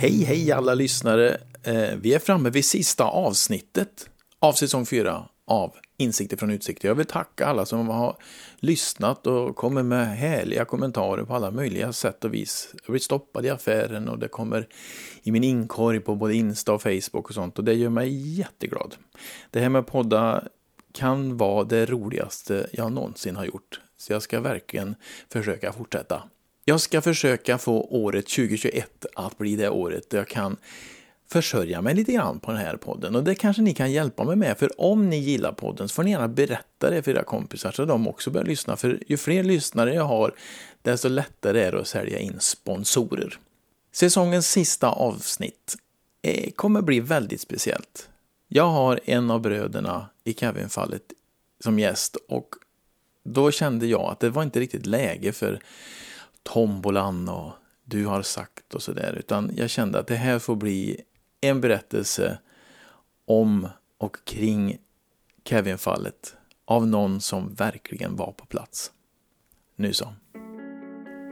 Hej, hej alla lyssnare. Eh, vi är framme vid sista avsnittet av säsong 4 av Insikter från utsikter. Jag vill tacka alla som har lyssnat och kommer med härliga kommentarer på alla möjliga sätt och vis. Jag blir stoppad i affären och det kommer i min inkorg på både Insta och Facebook och sånt och det gör mig jätteglad. Det här med att podda kan vara det roligaste jag någonsin har gjort. Så jag ska verkligen försöka fortsätta. Jag ska försöka få året 2021 att bli det året där jag kan försörja mig lite grann på den här podden. Och det kanske ni kan hjälpa mig med. För om ni gillar podden så får ni gärna berätta det för era kompisar så de också börjar lyssna. För ju fler lyssnare jag har, desto lättare är det att sälja in sponsorer. Säsongens sista avsnitt eh, kommer bli väldigt speciellt. Jag har en av bröderna i Kevin-fallet som gäst och då kände jag att det var inte riktigt läge för tombolan och du har sagt och sådär. Utan jag kände att det här får bli en berättelse om och kring Kevin-fallet av någon som verkligen var på plats. Nu så.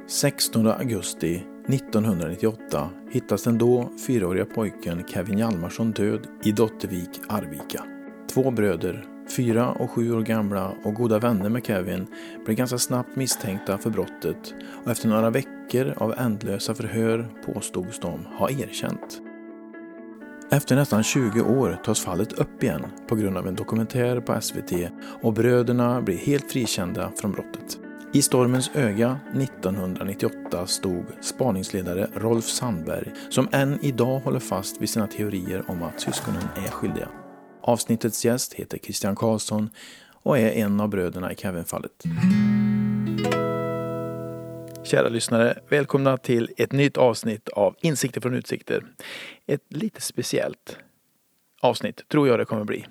16 augusti 1998 hittas den då fyraåriga pojken Kevin Hjalmarsson död i Dottervik, Arvika. Två bröder, fyra och sju år gamla och goda vänner med Kevin, blev ganska snabbt misstänkta för brottet och efter några veckor av ändlösa förhör påstods de ha erkänt. Efter nästan 20 år tas fallet upp igen på grund av en dokumentär på SVT och bröderna blir helt frikända från brottet. I stormens öga 1998 stod spaningsledare Rolf Sandberg som än idag håller fast vid sina teorier om att syskonen är skyldiga. Avsnittets gäst heter Christian Karlsson och är en av bröderna i Kevin-fallet. Kära lyssnare, välkomna till ett nytt avsnitt av Insikter från utsikter. Ett lite speciellt avsnitt, tror jag det kommer bli.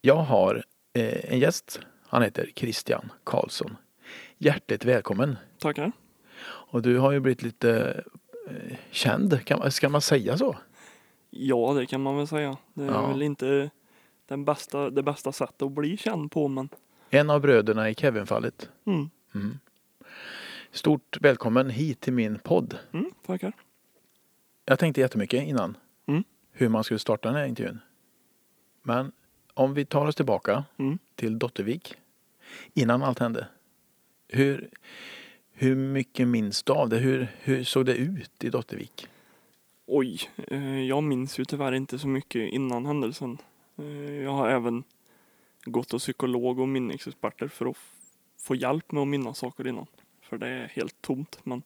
Jag har eh, en gäst. Han heter Christian Karlsson. Hjärtligt välkommen! Tackar! Och du har ju blivit lite eh, känd, kan, ska man säga så? Ja, det kan man väl säga. Det är Ja. väl inte den bästa, det bästa sättet att bli känd på, men En av bröderna i Kevin-fallet. mm, Stort välkommen hit till min podd. mm, tackar. Jag tänkte jättemycket innan Mm. hur man skulle starta den här intervjun. Men om vi tar oss tillbaka Mm. till Dottervik innan allt hände. Hur, hur mycket minns du av det? Hur, hur såg det ut i Dottervik? Oj, eh, jag minns ju tyvärr inte så mycket innan händelsen. Eh, jag har även gått till psykolog och minnesexperter för att få hjälp med att minnas saker innan. För det är helt tomt. Men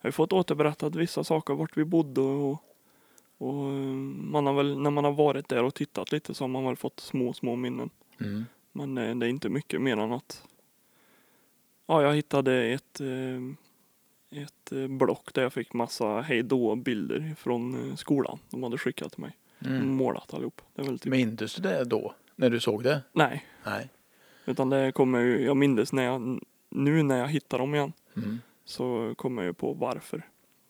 jag har fått återberättat vissa saker, vart vi bodde och, och eh, man har väl, när man har varit där och tittat lite så har man väl fått små, små minnen. Mm. Men eh, det är inte mycket mer än att ja, jag hittade ett, eh, ett block där jag fick massa hejdå bilder från skolan. De hade skickat till mig. Mm. Målat allihop. Det typ, Minns du det då? När du såg det? nej, Nej. utan det kommer ju, jag minns när jag, nu när jag hittar dem igen Mm. så kommer jag ju på varför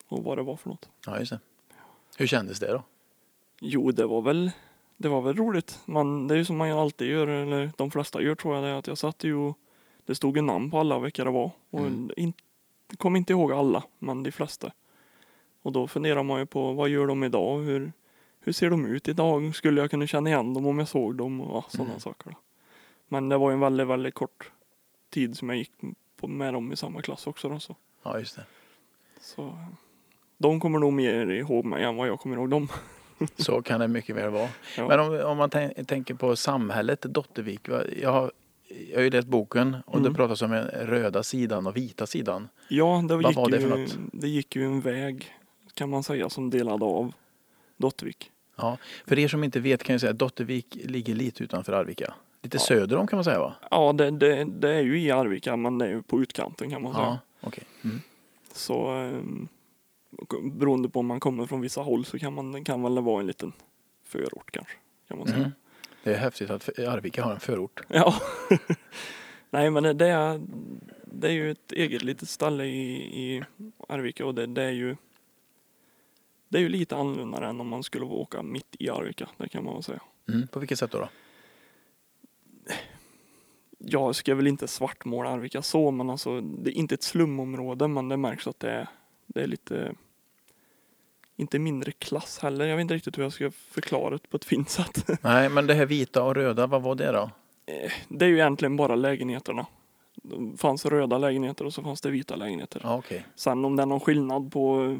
och vad det var för något. Ja, just det. Hur kändes det då? Jo, det var väl det var väl roligt. Man, det är ju som man alltid gör, eller de flesta gör tror jag, det är att jag satt ju och det stod ju namn på alla vilka det var. Och Mm. in, kom inte ihåg alla, men de flesta. Och då funderar man ju på vad gör de idag? Hur, hur ser de ut idag? Skulle jag kunna känna igen dem om jag såg dem? Och ja, sådana Mm. saker. Då. Men det var en väldigt, väldigt kort tid som jag gick på, med dem i samma klass också. Då, så. Ja, just det. Så, de kommer nog mer ihåg mig än vad jag kommer ihåg dem. Så kan det mycket väl vara. Ja. Men om, om man tän- tänker på samhället Dottervik. va? Jag har, jag har ju läst boken och Mm. det pratas om den röda sidan och vita sidan. Ja, det Vad gick, det ju, det gick ju en väg kan man säga som delade av Dottervik. Ja, för er som inte vet kan jag säga att Dottervik ligger lite utanför Arvika. Lite Ja. söder om kan man säga va? Ja, det, det, det är ju i Arvika men det är ju på utkanten kan man säga. Ja, okej. Mm. Så ehm, beroende på om man kommer från vissa håll så kan man kan väl vara en liten förort kanske. Kan man säga. Mhm. Det är häftigt att Arvika har en förort. Ja. Nej men det, det, är, det är ju ett eget litet ställe i, i Arvika och det, det är ju det är ju lite annorlunda än om man skulle åka mitt i Arvika, det kan man väl säga. Mm. På vilket sätt då? då? jag ska väl inte svartmåla Arvika så, men alltså det är inte ett slumområde, men det märks att det är, det är lite inte mindre klass heller. Jag vet inte riktigt hur jag ska förklara det på ett fint sätt. Nej, men det här vita och röda, vad var det då? Det är ju egentligen bara lägenheterna. Det fanns röda lägenheter och så fanns det vita lägenheter. Okej. Sen om det är någon skillnad på,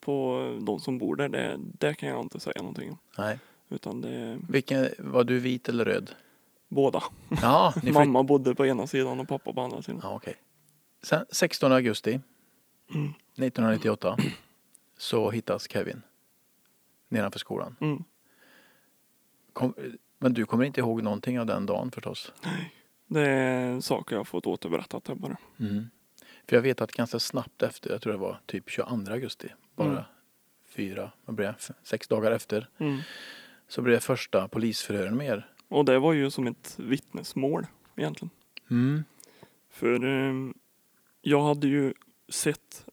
på de som bor där, det, det kan jag inte säga någonting om. Nej. Utan det Vilken, var du vit eller röd? båda. Ja, flytt... Mamma bodde på ena sidan och pappa på andra sidan. Ja, okej. Sen 16 augusti Mm. 1998 så hittas Kevin nedanför skolan. Mm. Kom, men du kommer inte ihåg någonting av den dagen förstås? Det är saker jag har fått återberättat här bara. Mm. För jag vet att ganska snabbt efter, jag tror det var typ 22 augusti, bara Mm. fyra, vad blir det, sex dagar efter, Mm. så blev det första polisförhören med er. Och det var ju som ett vittnesmål egentligen. Mm. För eh, jag hade ju sett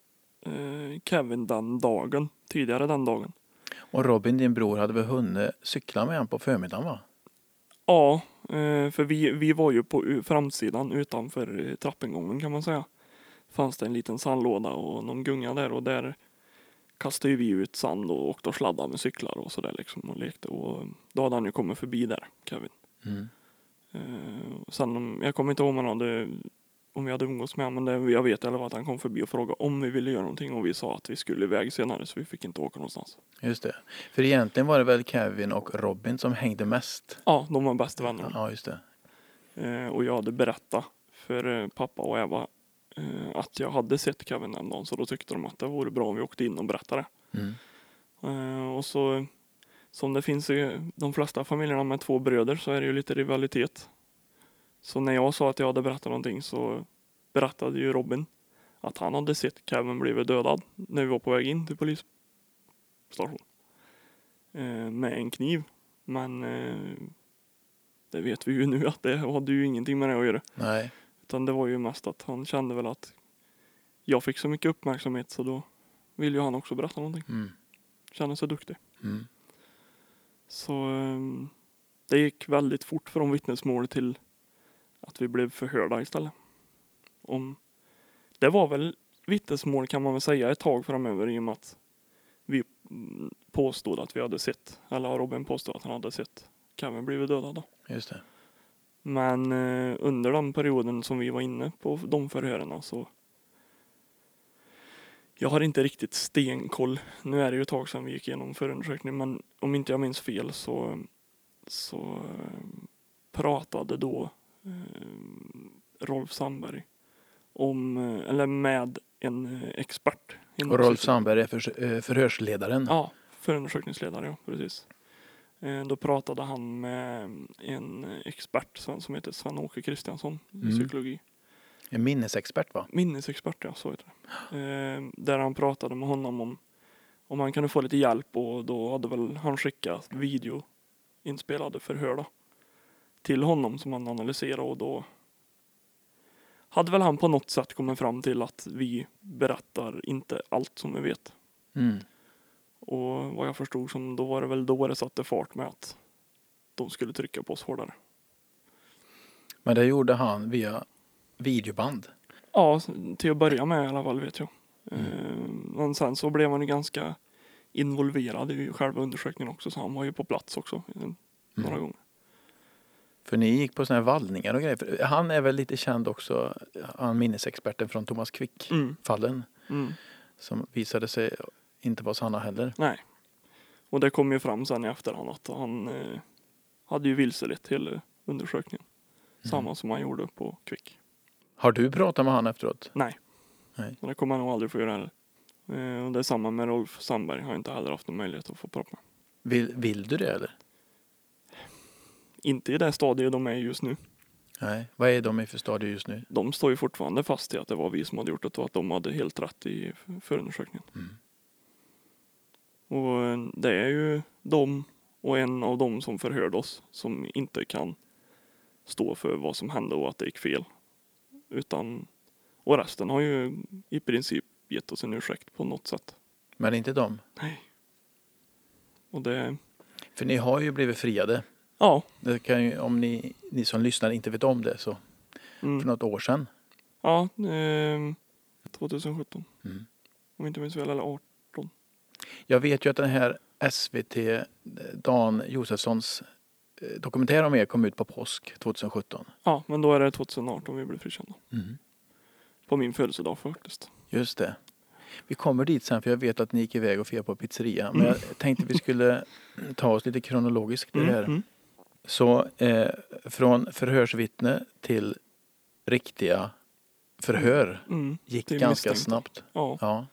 Kevin den dagen, tidigare den dagen. Och Robin, din bror, hade väl hunnit cykla med honom på förmiddagen va? Ja, eh, för vi, vi var ju på framsidan utanför eh, trappingången kan man säga. Fanns det en liten sandlåda och någon gunga där och där kastade vi ut sand och åkte och sladdade med cyklar och sådär liksom och lekte och då hade han ju kommit förbi där, Kevin. Mm. Eh, sen jag kommer inte ihåg om, han hade, om vi hade umgåtts med honom, men det, jag vet i alla fall att han kom förbi och frågade om vi ville göra någonting och vi sa att vi skulle iväg senare så vi fick inte åka någonstans. Just det. För egentligen var det väl Kevin och Robin som hängde mest? Ja, de var bästa vänner. Ja, just det. Eh, och jag hade berättat för eh, pappa och Eva eh, att jag hade sett Kevin den dagen så då tyckte de att det vore bra om vi åkte in och berättade. Mm. Eh, och så som det finns i de flesta familjerna med två bröder så är det ju lite rivalitet. Så när jag sa att jag hade berättat någonting så berättade ju Robin att han hade sett Kevin blivit dödad när vi var på väg in till polisstation. Eh, med en kniv. Men eh, det vet vi ju nu att det hade ju ingenting med det att göra. Nej. Utan det var ju mest att han kände väl att jag fick så mycket uppmärksamhet så då ville ju han också berätta någonting. Mm. Kände sig duktig. Mm. Så ehm, det gick väldigt fort från vittnesmål till att vi blev förhörda istället. Om, det var väl vittnesmål kan man väl säga ett tag framöver i och med att vi påstod att vi hade sett, eller Robin påstod att han hade sett Kevin blivit dödad. Då. Just det. Men eh, under den perioden som vi var inne på de förhören så jag har inte riktigt stenkoll. Nu är det ju ett tag sedan vi gick igenom förundersökningen men om inte jag minns fel så, så eh, pratade då Rolf Sandberg om, eh, eller med en eh, expert. Och Rolf. Sandberg är för, eh, förhörsledaren. Ja, förundersökningsledare, ja precis. Eh, Då pratade han med en expert som heter Sven-Åke Kristiansson i Mm. psykologi. En minnesexpert va? Minnesexpert, ja så heter det. Eh, Där han pratade med honom om om han kunde få lite hjälp och då hade väl han skickat video inspelade förhör då, till honom som han analyserade och då hade väl han på något sätt kommit fram till att vi berättar inte allt som vi vet. Mm. Och vad jag förstod som då var det väl då det satte fart med att de skulle trycka på oss hårdare. Men det gjorde han via videoband. Ja, till att börja med i alla fall vet jag. Mm. Eh, Men sen så blev han ju ganska involverad i själva undersökningen också så han var ju på plats också eh, några Mm. gånger. För ni gick på såna här vallningar och grejer. För han är väl lite känd också, han minnesexperten från Thomas Quick-fallen. Mm. Mm. Som visade sig inte vara sanna heller. Nej. Och det kom ju fram sen i efterhand att han eh, hade ju vilselett hela undersökningen. Mm. Samma som han gjorde på Quick. Har du pratat med han efteråt? Nej. Nej. Men det kommer han nog aldrig få göra heller. Eh, och det är samma med Rolf Sandberg. Har inte heller haft någon möjlighet att få prata med. Vill, vill du det eller? Inte i det stadiet de är just nu. Nej. Vad är de i för stadie just nu? De står ju fortfarande fast i att det var vi som hade gjort det och att de hade helt rätt i förundersökningen. Mm. Och eh, det är ju de och en av dem som förhörde oss som inte kan stå för vad som hände och att det gick fel. Utan, och resten har ju i princip gett oss en ursäkt på något sätt. Men inte de? Nej. Och det, För ni har ju blivit friade. Ja, Det kan ju, om ni, ni som lyssnar inte vet om det så Mm. för något år sedan. Ja, ehm, 2017. Mm. Om inte minns fel, eller 18. Jag vet ju att den här SVT, eh, Dan Josefssons eh, dokumentär om er kom ut på påsk 2017. Ja, men då är det 2018 vi blev frikända. Mm. På min födelsedag faktiskt. Just det. Vi kommer dit sen för jag vet att ni gick iväg och firade på pizzeria. Men Mm. jag tänkte vi skulle ta oss lite kronologiskt i det här. Mm, mm. Så eh, från förhörsvittne till riktiga förhör Mm. gick Till ganska misstänkta. snabbt. Ja, Ja.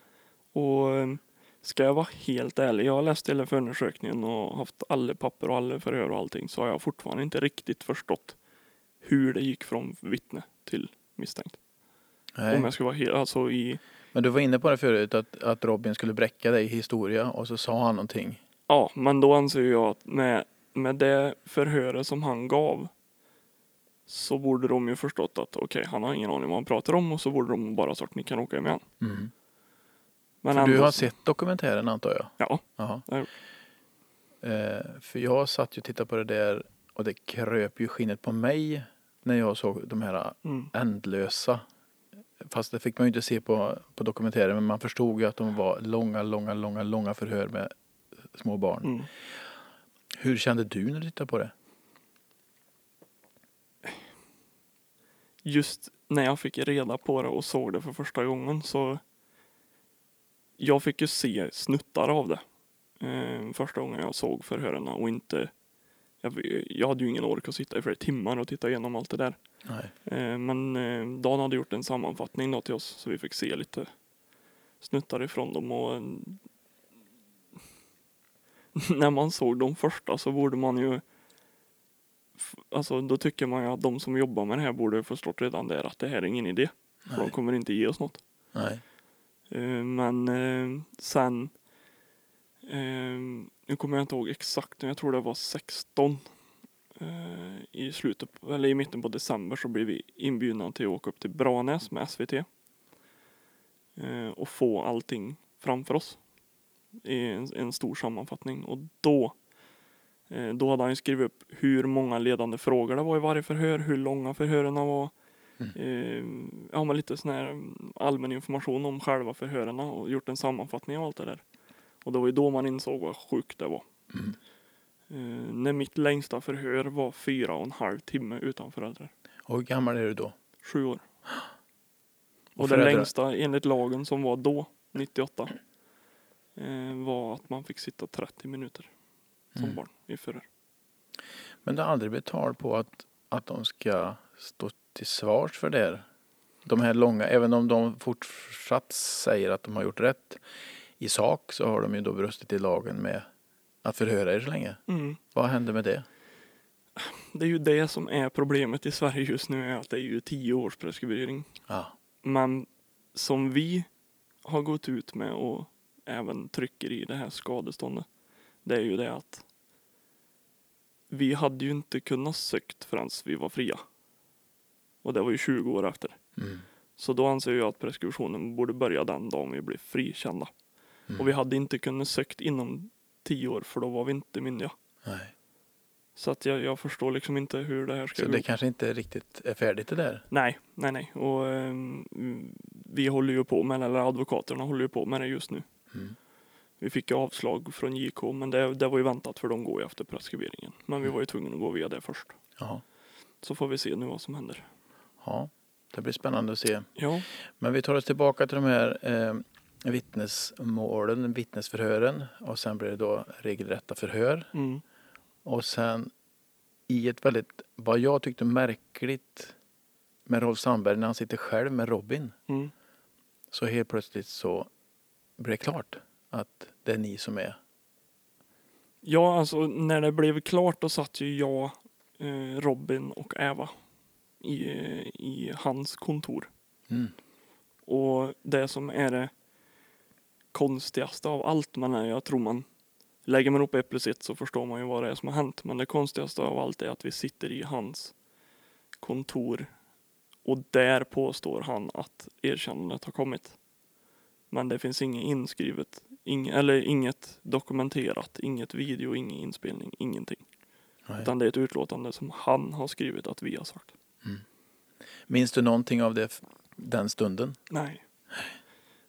och ehm, ska jag vara helt ärlig, jag har läst hela förundersökningen och haft alla papper och alla förhör och allting så har jag fortfarande inte riktigt förstått hur det gick från vittne till misstänkt. Om Nej. jag ska vara helt, alltså i, Men du var inne på det förut att, att Robin skulle bräcka dig i historia och så sa han någonting. ja, men då anser jag att med, med det förhöret som han gav så borde de ju förstått att okej, han har ingen aning vad han pratar om och så borde de bara sagt ni kan åka hem igen. Mm. Men För du har så- sett dokumentären antar jag? Ja, Jaha. Ja. Eh, för jag satt ju och tittade på det där och det kröp ju skinnet på mig när jag såg de här mm, ändlösa. Fast det fick man ju inte se på, på dokumentären men man förstod ju att de var långa, långa, långa, långa förhör med små barn. mm. Hur kände du när du tittade på det? just när jag fick reda på det och såg det för första gången så jag fick ju se snuttar av det eh, första gången jag såg förhören och inte jag, jag hade ju ingen ork att sitta i flera timmar och titta igenom allt det där. Nej. Eh, men eh, Dan hade gjort en sammanfattning då till oss så vi fick se lite snuttar ifrån dem och när man såg de första så borde man ju Alltså då tycker man ju att de som jobbar med det här borde förstått redan där att det här är ingen idé. För de Nej. kommer inte ge oss något. Nej. Eh, Men eh, sen eh, Nu kommer jag inte ihåg exakt men jag tror det var 16 eh, I slutet, eller i mitten på december så blev vi inbjudna till att åka upp till Branäs med SVT eh, och få allting framför oss i en, en stor sammanfattning och då eh, då hade han skrivit upp hur många ledande frågor det var i varje förhör, hur långa förhören var Eh, ja, men lite sån här mm, allmän information om själva förhören och gjort en sammanfattning av allt det där. Och det var ju då man insåg vad sjukt det var. Mm. Eh, när mitt längsta förhör var fyra och en halv timme utan föräldrar. Och hur gammal är du då? Sju år. Och Och det längsta enligt lagen som var då, 98, eh, var att man fick sitta 30 minuter som Mm. barn i förhör. Men det har aldrig tal på att, att de ska stå till svars för det här. De här långa, även om de fortsatt säger att de har gjort rätt i sak så har de ju då brustit i lagen med att förhöra er så länge. Mm. Vad hände med det? Det är ju det som är problemet i Sverige just nu, är att det är ju 10 års preskribering. Ja. Men som vi har gått ut med och även trycker i det här skadeståndet. Det är ju det att vi hade ju inte kunnat sökt förrän vi var fria. Och det var ju 20 år efter. Mm. Så då anser jag att preskriptionen borde börja den dagen vi blev frikända. Och vi hade inte kunnat sökt inom 10 år för då var vi inte myndiga. Nej. Så att jag, jag förstår liksom inte hur det här ska Så gå. det kanske inte riktigt är färdigt det där? Nej, nej, nej. Och ehm, vi håller ju på med eller advokaterna håller ju på med det just nu. Mm. Vi fick avslag från JK, men det, det var ju väntat för de går ju efter preskriberingen. Men vi var ju tvungna att gå via det först. Jaha. Så får vi se nu vad som händer. Ja, det blir spännande att se. Ja, Men vi tar oss tillbaka till de här eh, vittnesmålen, vittnesförhören och sen blir det då regelrätta förhör. mm, Och sen i ett väldigt, vad jag tyckte märkligt med Rolf Sandberg när han sitter själv med Robin. mm. Så helt plötsligt så det klart att det är ni som är. ja, alltså när det blev klart då satt ju jag, eh, Robin och Eva i, eh, i hans kontor. Mm. Och det som är det konstigaste av allt, men jag tror man lägger man upp ett så förstår man ju vad det är som har hänt. Men det konstigaste av allt är att vi sitter i hans kontor och där påstår han att erkännandet har kommit. Men det finns inget inskrivet, ing, eller inget dokumenterat, inget video, ingen inspelning, ingenting. Nej. Utan det är ett utlåtande som han har skrivit att vi har sagt. Minns du någonting av det, den stunden? Nej.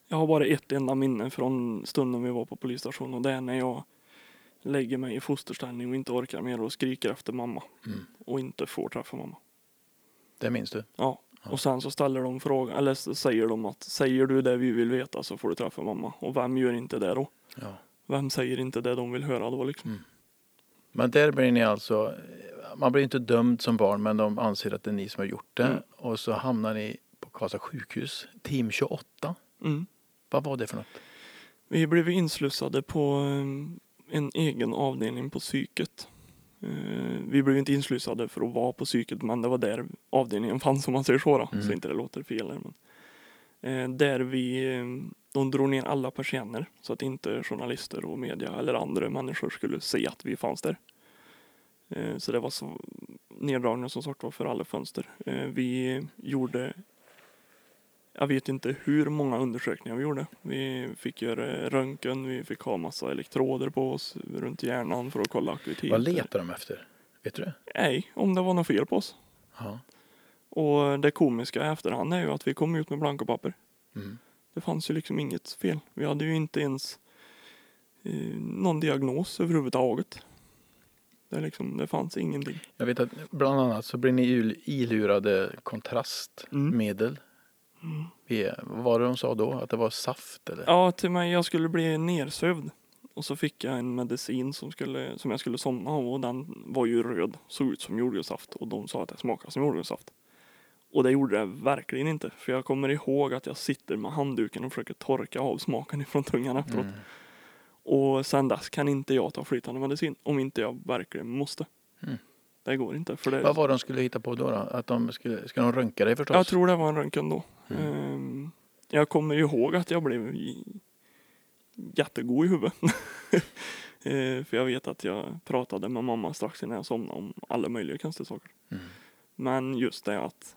Jag har bara ett enda minne från stunden vi var på polisstationen och det är när jag lägger mig i fosterställning och inte orkar mer och skriker efter mamma. Mm. Och inte får träffa mamma. Det minns du? Ja. Och sen så ställer de frågan, eller säger de att säger du det vi vill veta så får du träffa mamma. Och vem gör inte det då? Ja. Vem säger inte det de vill höra då liksom? Mm. Men där blir ni alltså, man blir inte dömd som barn men de anser att det är ni som har gjort det. Mm. Och så hamnar ni på Karlstad sjukhus, team 28. Mm. Vad var det för något? Vi blev inslussade på eh, en egen avdelning på psyket. Eh, Vi blev inte inslussade för att vara på psyket men det var där avdelningen fanns om man säger så då. Mm. Så inte det låter fel. Men. eh, Där vi, eh, de drog ner alla persienner så att inte journalister och media eller andra människor skulle se att vi fanns där. Eh, Så det var så neddragna som sagt var för alla fönster. Eh, Vi gjorde jag vet inte hur många undersökningar vi gjorde. Vi fick göra röntgen, vi fick ha massa elektroder på oss runt hjärnan för att kolla aktivitet. Vad letar de efter? Vet du det? Nej, om det var något fel på oss. Ja. Och det komiska i efterhand är ju att vi kom ut med blanka papper. Mm. Det fanns ju liksom inget fel. Vi hade ju inte ens eh, någon diagnos överhuvudtaget. Det, liksom, det fanns ingenting. Jag vet att bland annat så blir ni il- ilurade kontrastmedel. Mm. Vi- Vad var det de sa då? Att det var saft eller? Ja, till mig, jag skulle bli nersövd. Och så fick jag en medicin som, skulle, som jag skulle somna av och den var ju röd, såg ut som jordgubbssaft och de sa att det smakade som jordgubbssaft. Och det gjorde det verkligen inte, för jag kommer ihåg att jag sitter med handduken och försöker torka av smaken ifrån tungan efteråt. Mm. Och sen dess kan inte jag ta flytande medicin om inte jag verkligen måste. Mm. Det går inte. För det, Vad var det de skulle hitta på då? då? Att de skulle, ska de röntga dig förstås? jag tror det var en röntgen då. Mm. Ehm, jag kommer ihåg att jag blev jättegod i huvudet. Eh, för jag vet att jag pratade med mamma strax innan jag somnade om alla möjliga konstiga saker. Mm. Men just det att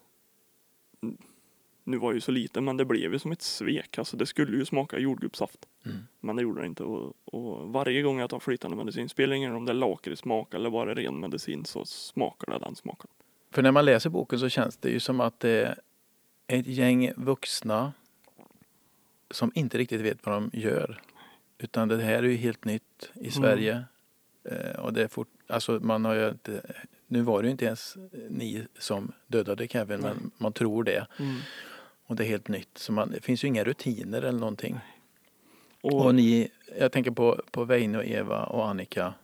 nu var jag ju så liten men det blev ju som ett svek. Alltså det skulle ju smaka jordgubbssaft. Mm. Men det gjorde det inte. Och, och varje gång jag tar flytande medicin, spelar ingen roll om det är lakritssmak eller bara ren medicin så smakar det den smaken. För när man läser boken så känns det ju som att det ett gäng vuxna som inte riktigt vet vad de gör. Utan det här är ju helt nytt i Sverige. Eh, och det är fort, alltså man har ju inte, nu var det ju inte ens ni som dödade Kevin, Nej. men man tror det. Och det är helt nytt. Så man, det finns ju inga rutiner eller någonting. Och, Och ni, jag tänker på, på Veine och Eva och Annika,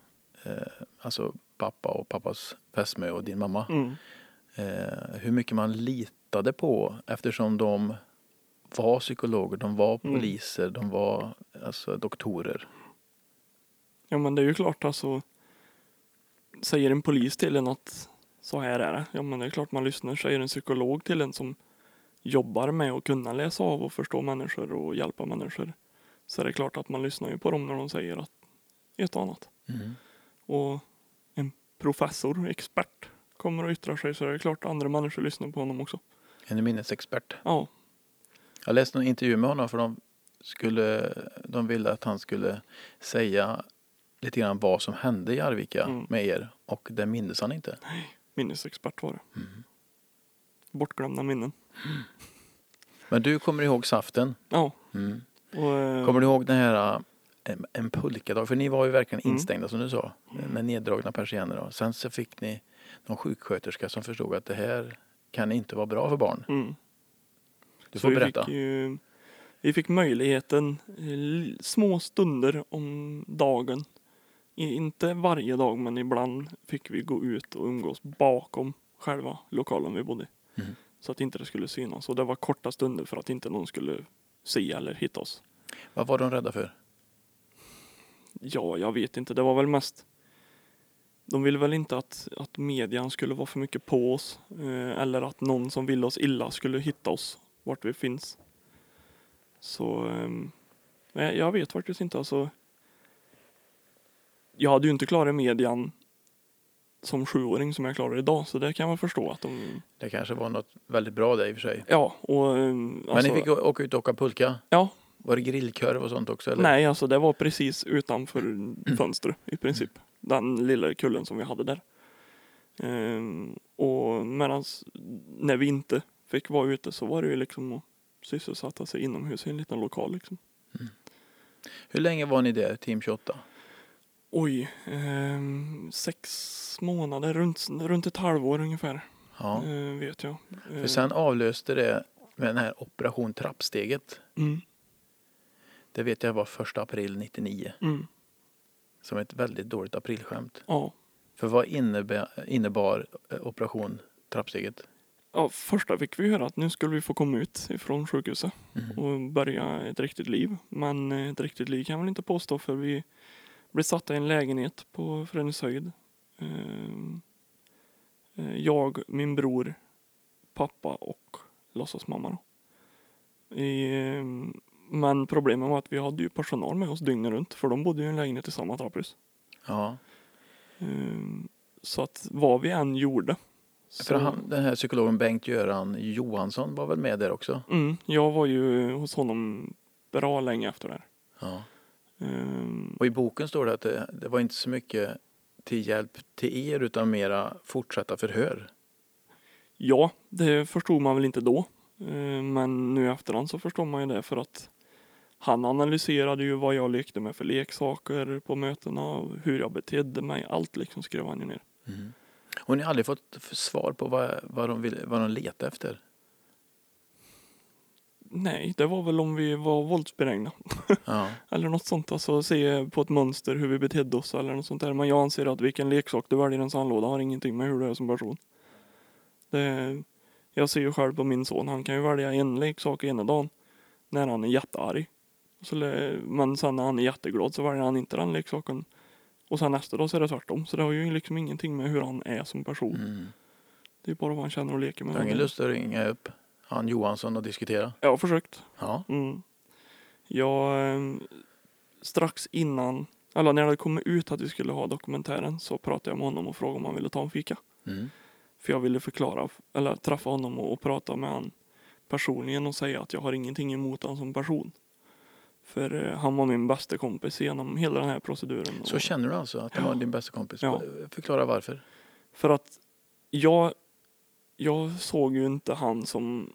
eh, alltså pappa och pappas fästmö och din mamma. mm, Eh, hur mycket man litade på eftersom de var psykologer, de var Mm. poliser, de var alltså, doktorer. ja men det är ju klart alltså. Säger en polis till en att så här är det. Ja men det är klart man lyssnar. Säger en psykolog till en som jobbar med att kunna läsa av och förstå människor och hjälpa människor. Så är det klart att man lyssnar ju på dem när de säger att ett och annat. Mm. Och en professor, expert, kommer och yttrar sig så är det klart att andra människor lyssnar på honom också. En minnesexpert. Ja, Jag läste en intervju med honom för de, skulle, de ville att han skulle säga lite grann vad som hände i Arvika Mm. med er och det mindes han inte. minnesexpert var det. Mm. Bortglömda minnen. Men du kommer ihåg saften. Ja. Mm. Och, eh, Kommer du ihåg den här eh, en, en pulkadag? För ni var ju verkligen Mm. instängda som du sa. Med neddragna persienner. Sen så fick ni någon sjuksköterska som förstod att det här kan inte vara bra för barn. mm. Du Så får vi berätta. Fick ju, vi fick möjligheten, eh, små stunder om dagen. Inte varje dag men ibland fick vi gå ut och umgås bakom själva lokalen vi bodde i. Mm. Så att inte det skulle synas. Och det var korta stunder för att inte någon skulle se eller hitta oss. Vad var de rädda för? Ja, jag vet inte. Det var väl mest de ville väl inte att, att median skulle vara för mycket på oss. Eh, eller att någon som ville oss illa skulle hitta oss vart vi finns. Så nej, jag vet faktiskt inte. Alltså, jag hade ju inte klarat median som sjuåring som jag klarar idag. Så det kan man förstå att de... Det kanske var något väldigt bra det i och för sig. Ja, och... ehm, Men Alltså, ni fick å- åka ut och åka pulka? Ja, Var det grillkorv och sånt också? Eller? Nej, alltså det var precis utanför fönstret i princip. Den lilla kullen som vi hade där. Ehm, och medans när vi inte fick vara ute så var det ju liksom att sysselsätta sig inomhus i en liten lokal liksom. Hur länge var ni där, Team 28? Oj, ehm, sex månader, runt, runt ett halvår ungefär Ja. eh, vet jag. För sen avlöste det med den här Operation Trappsteget. Mm, Det vet jag var första april 99. mm, Som ett väldigt dåligt aprilskämt. ja. För vad innebär, innebar eh, Operation Trappsteget? ja, första fick vi höra att nu skulle vi få komma ut ifrån sjukhuset Mm. och börja ett riktigt liv. Men eh, ett riktigt liv kan jag väl inte påstå för vi blev satta i en lägenhet på Fräneshöjd. Ehm, eh, Jag, min bror, pappa och låtsasmamma. I, ehm, Men problemet var att vi hade ju personal med oss dygnet runt för de bodde ju i en lägenhet i samma trapphus. Ja, Ehm, Så att vad vi än gjorde. för han, den här psykologen Bengt-Göran Johansson var väl med där också? mm, jag var ju hos honom bra länge efter det. Ja. Ehm, Och i boken står det att det, det var inte så mycket till hjälp till er utan mera fortsatta förhör. Ja, det förstod man väl inte då. Eh, Men nu i efterhand så förstår man ju det för att han analyserade ju vad jag lekte med för leksaker på mötena, hur jag betedde mig, allt liksom skrev han ju ner. Och ni har aldrig fått svar på vad, vad, de, vill, vad de letar efter? Nej, det var väl om vi var våldsbenägna Ja. eller något sånt. Alltså se på ett mönster hur vi betedde oss eller något sånt där. Men jag anser att vilken leksak du väljer i en sandlåda har ingenting med hur du är som person. Det, jag ser ju själv på min son, han kan ju välja en leksak ena dagen när han är jättearg. Så, men sen när han är jätteglad så väljer han inte den leksaken. Och sen nästa dag så är det tvärtom. Så det har ju liksom ingenting med hur han är som person. Mm. Det är bara vad han känner och leker med. Jag har ingen lust att ringa upp han Johansson och diskutera. Jag har försökt. Ja. Mm. Jag, eh, strax innan, eller när det kom ut att vi skulle ha dokumentären så pratade jag med honom och frågade om han ville ta en fika. Mm. För jag ville förklara, eller träffa honom och, och prata med honom personligen och säga att jag har ingenting emot honom som person. För eh, han var min bästa kompis genom hela den här proceduren. Så känner du alltså att han Ja. var din bästa kompis? Ja. Förklara varför. För att jag, jag såg ju inte han som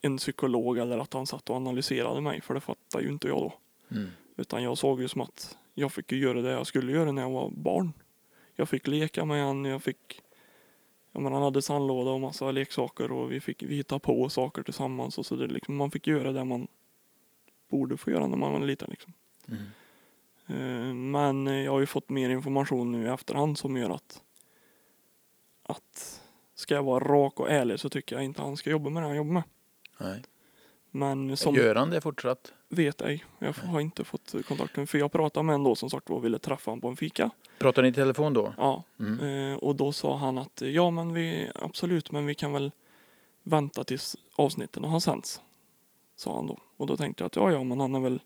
en psykolog eller att han satt och analyserade mig, för det fattar ju inte jag då. Mm. Utan jag såg ju som att jag fick ju göra det jag skulle göra när jag var barn. Jag fick leka med han, jag fick jag menar, han hade sandlåda och massa leksaker och vi fick vi hitta på saker tillsammans och så det liksom, man fick göra det man borde få göra när man var liten liksom. Mm. Eh, Men jag har ju fått mer information nu i efterhand som gör att att ska jag vara rak och ärlig så tycker jag inte han ska jobba med det han jobbar med. Nej. Men som Gör han det fortsatt? vet ej, jag har inte fått kontakten för jag pratade med en då som sagt var och ville träffa honom på en fika. Pratar ni i telefon då? Ja, Mm. eh, och då sa han att ja men vi absolut men vi kan väl vänta tills avsnitten har sänts. Sa han då. Och då tänkte jag att ja ja men han är väl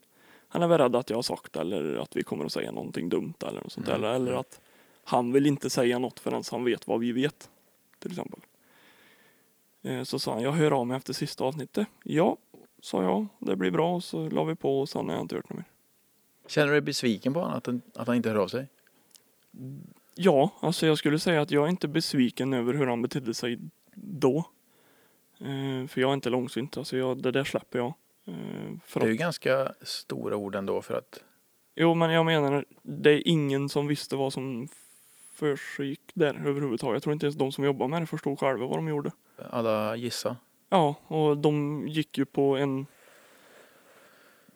han är väl rädd att jag har sagt eller att vi kommer att säga någonting dumt eller något sånt Mm. eller, eller att han vill inte säga något förrän han vet vad vi vet. Till exempel. Eh, Så sa han, jag hör av mig efter sista avsnittet. Ja, sa jag. Det blir bra. Så la vi på och sen har jag inte hört något mer. Känner du dig besviken på honom att, han- att han inte hör av sig? Ja, alltså jag skulle säga att jag är inte besviken över hur han betedde sig då. Eh, för jag är inte långsynt, alltså jag, det där släpper jag. Eh, Det är ju ganska stora ord ändå för att... Jo, men jag menar, det är ingen som visste vad som försiggick där överhuvudtaget. Jag tror inte ens de som jobbar med det förstod själva vad de gjorde. Alla gissa. Ja, och de gick ju på en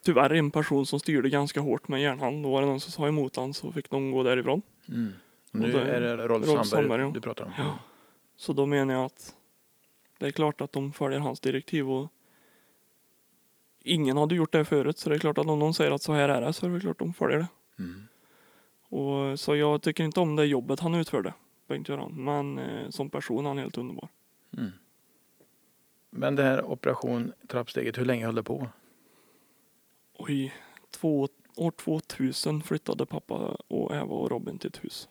Tyvärr en person som styrde ganska hårt med järnhand. Då var det någon som sa emot han så fick de gå därifrån. Mm. Nu det- är det Rolf, Rolf Sandberg, ja. du pratar om. Ja. Så då menar jag att det är klart att de följer hans direktiv och ingen hade gjort det förut så det är klart att om någon säger att så här är det så är det klart de följer det. Mm. Och, så jag tycker inte om det jobbet han utförde, Bengt-Göran. Men eh, som person är han helt underbar. Mm. Men det här operation trappsteget, hur länge höll det på? Oj, två, år 2000 flyttade pappa och Eva och Robin till ett hus.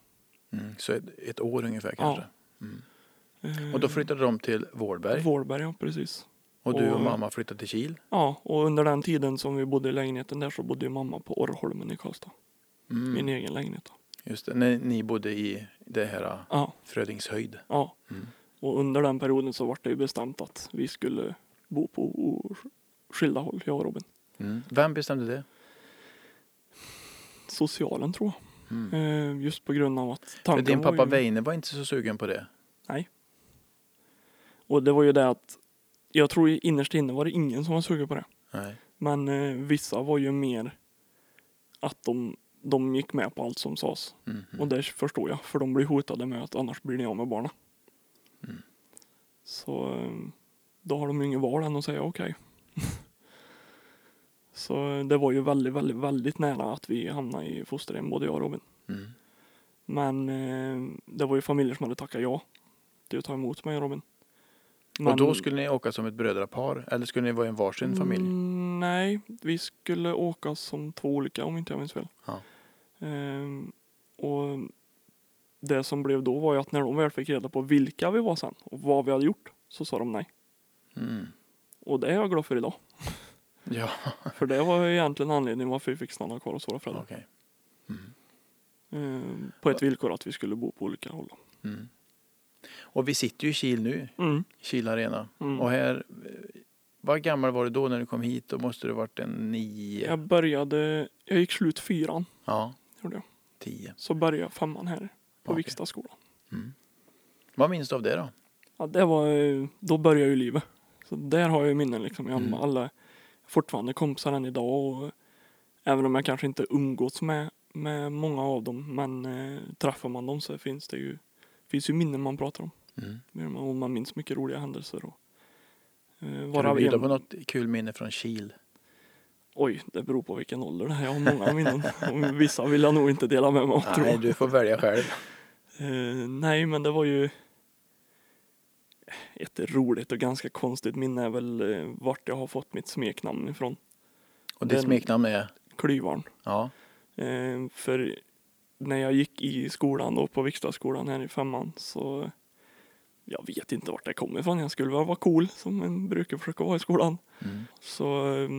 Mm. Så ett, ett år ungefär kanske. Mm. Eh, Och då flyttade de till Vårberg Vårberg, ja precis. Och du och och- mamma flyttade till Kil. Ja, och under den tiden som vi bodde i lägenheten där så bodde ju mamma på Orrholmen i Karlstad. Mm. Min egen lägenhet. då. Just det, när ni bodde i det här äh, Ja, Frödingshöjd. ja. Mm. Och under den perioden så var det ju bestämt att vi skulle bo på skilda håll, jag och Robin. Mm. Vem bestämde det? Socialen tror jag. Mm. Eh, just på grund av att För tanken din var pappa ju... Weine var inte så sugen på det. Och det var ju det att jag tror innerst inne var det ingen som var sugen på det. Nej. Men eh, vissa var ju mer att de, de gick med på allt som sades. Mhm. Och det förstår jag, för de blir hotade med att annars blir ni av med barnen. Mm. Så eh, då har de ju inget val än att säga okej. Så eh, det var ju väldigt, väldigt, väldigt nära att vi hamnade i fosterhem, både jag och Robin. Mm. Men eh, det var ju familjer som hade tackat ja till att ta emot mig och Robin. Och då skulle ni åka som ett brödrapar? Eller skulle ni vara en varsin familj? Mm, nej, vi skulle åka som två olika om inte jag minns fel. Ja. Ehm, och det som blev då var ju att när de väl fick reda på vilka vi var sen och vad vi hade gjort så sa de nej. Mm. Och det är jag glad för idag. Ja, För det var ju egentligen anledningen varför vi fick stanna kvar hos våra föräldrar. okej. Mm. Ehm, på ett villkor att vi skulle bo på olika håll. Mm. Och vi sitter ju i Kil nu, Mm. Kil Arena. Mm. Och här, eh, vad gammal var du då när du kom hit? Då måste du varit en nio? Jag började, jag gick slut fyran, Ja, gjorde jag. tio. Så började jag femman här på Okej. Vikstaskolan. Mm. Vad minns du av det då? Ja, det var, eh, då började ju livet. Så där har jag ju minnen liksom. Jag Mm. alla fortfarande kompisar än idag och även om jag kanske inte umgåtts med, med många av dem men eh, träffar man dem så finns det ju, finns ju minnen man pratar om. Mm. Och man minns mycket roliga händelser. Och, eh, Kan du bjuda en, på något kul minne från Kil? oj, det beror på vilken ålder det är. Jag har många minnen. Och vissa vill jag nog inte dela med mig av Nej, du får välja själv. Eh, nej, men det var ju ett roligt och ganska konstigt minne är väl eh, vart jag har fått mitt smeknamn ifrån. Och ditt smeknamn är? Klyvarn. Ja. Eh, för när jag gick i skolan då på Vikstaskolan här i femman så jag vet inte vart det kommer ifrån. Jag skulle väl vara cool som en brukar försöka vara i skolan. Mm. Så eh,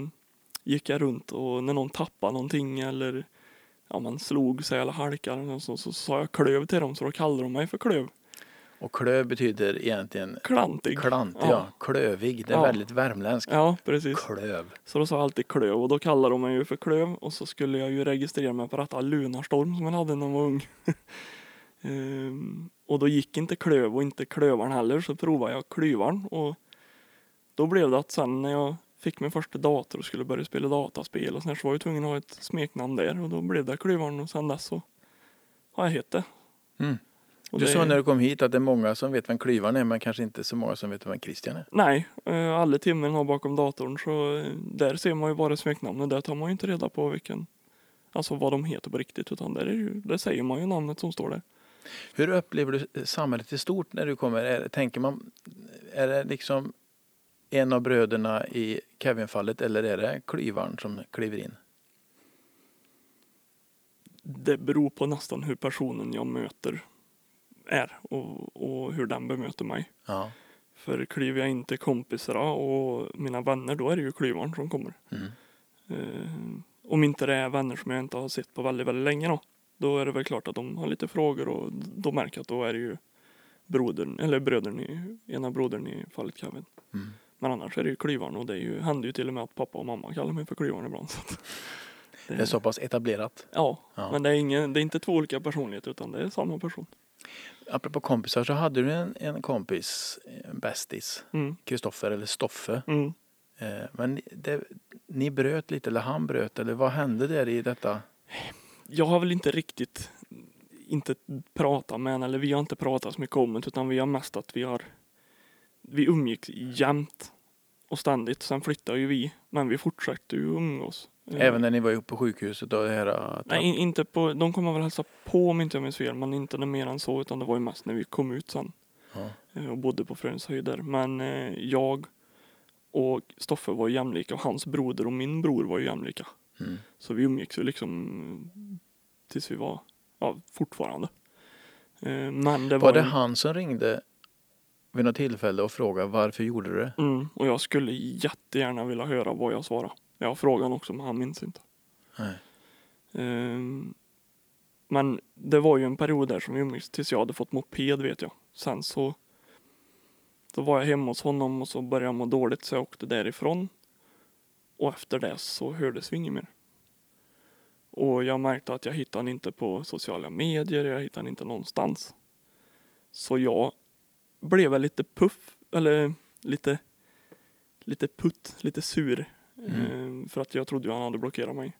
gick jag runt och när någon tappade någonting eller ja, man slog sig eller halkade eller så, så sa jag klöv till dem så då kallade de mig för klöv. Och klöv betyder egentligen Klantig. klantig, Ja. ja. Klövig. Det är Ja. väldigt värmländskt. Ja, precis. Klöv. Så då sa jag alltid klöv och då kallade de mig ju för klöv och så skulle jag ju registrera mig på detta Lunarstorm som jag hade när jag var ung. Ehm, och då gick inte klöv och inte klövaren heller så provade jag klyvarn och då blev det att sen när jag fick min första dator och skulle börja spela dataspel och sånt så var jag tvungen att ha ett smeknamn där och då blev det klyvarn och sen dess så har jag hett det. Mm. Och Du det- sa när du kom hit att det är många som vet vem klyvaren är men kanske inte så många som vet vem Christian är. Nej, eh, alla timmen har bakom datorn så eh, där ser man ju bara smeknamnet. Där tar man ju inte reda på vilken, alltså vad de heter på riktigt utan där, är ju, där säger man ju namnet som står där. Hur upplever du samhället i stort när du kommer? Är, tänker man, är det liksom en av bröderna i Kevin-fallet eller är det klyvaren som kliver in? Det beror på nästan hur personen jag möter är och, och hur den bemöter mig. Ja. För kliver jag in till kompisarna och mina vänner då är det ju klyvaren som kommer. Mm. Eh, om inte det är vänner som jag inte har sett på väldigt, väldigt länge då. Då är det väl klart att de har lite frågor och då märker jag att då är det ju brodern, eller brödern i, ena brodern i fallet Kevin. Mm. Men annars är det ju klyvaren och det är ju, händer ju till och med att pappa och mamma kallar mig för klyvaren ibland. Så det, Det är så pass etablerat. ja, Ja. men det är, ingen, det är inte två olika personligheter utan det är samma person. Apropå kompisar så hade du en, en kompis, en bästis, Mm, Kristoffer eller Stoffe. mm. Eh, men det, ni bröt lite eller han bröt eller vad hände där i detta? Jag har väl inte riktigt inte pratat med henne, eller vi har inte pratat så mycket om det utan vi har mest att vi har vi umgicks jämt och ständigt. Sen flyttade ju vi, men vi fortsatte ju umgås. Eh, Även när ni var uppe på sjukhuset och det här att Nej, in- inte på, de kommer väl hälsa på om inte jag minns fel, men inte mer än så, utan det var ju mest när vi kom ut sen ja. eh, och bodde på Fröns höjder. Men eh, jag och Stoffe var jämlika och hans broder och min bror var ju jämlika. Mm. Så vi umgicks ju liksom tills vi var, ja fortfarande. Eh, Men det var, Var det en- han som ringde vid något tillfälle och frågade varför gjorde du det? Mm, och jag skulle jättegärna vilja höra vad jag svarade. Jag frågan också men han minns inte. Nej. Ehm, Men det var ju en period där som vi umgicks tills jag hade fått moped vet jag. Sen så då var jag hemma hos honom och så började jag må dåligt så jag åkte därifrån. Och efter det så hördes vi inget mer. Och jag märkte att jag hittade inte på sociala medier, jag hittade inte någonstans. Så jag blev väl lite puff, eller lite, lite putt, lite sur. Mm. Eh, för att jag trodde ju han hade blockerat mig.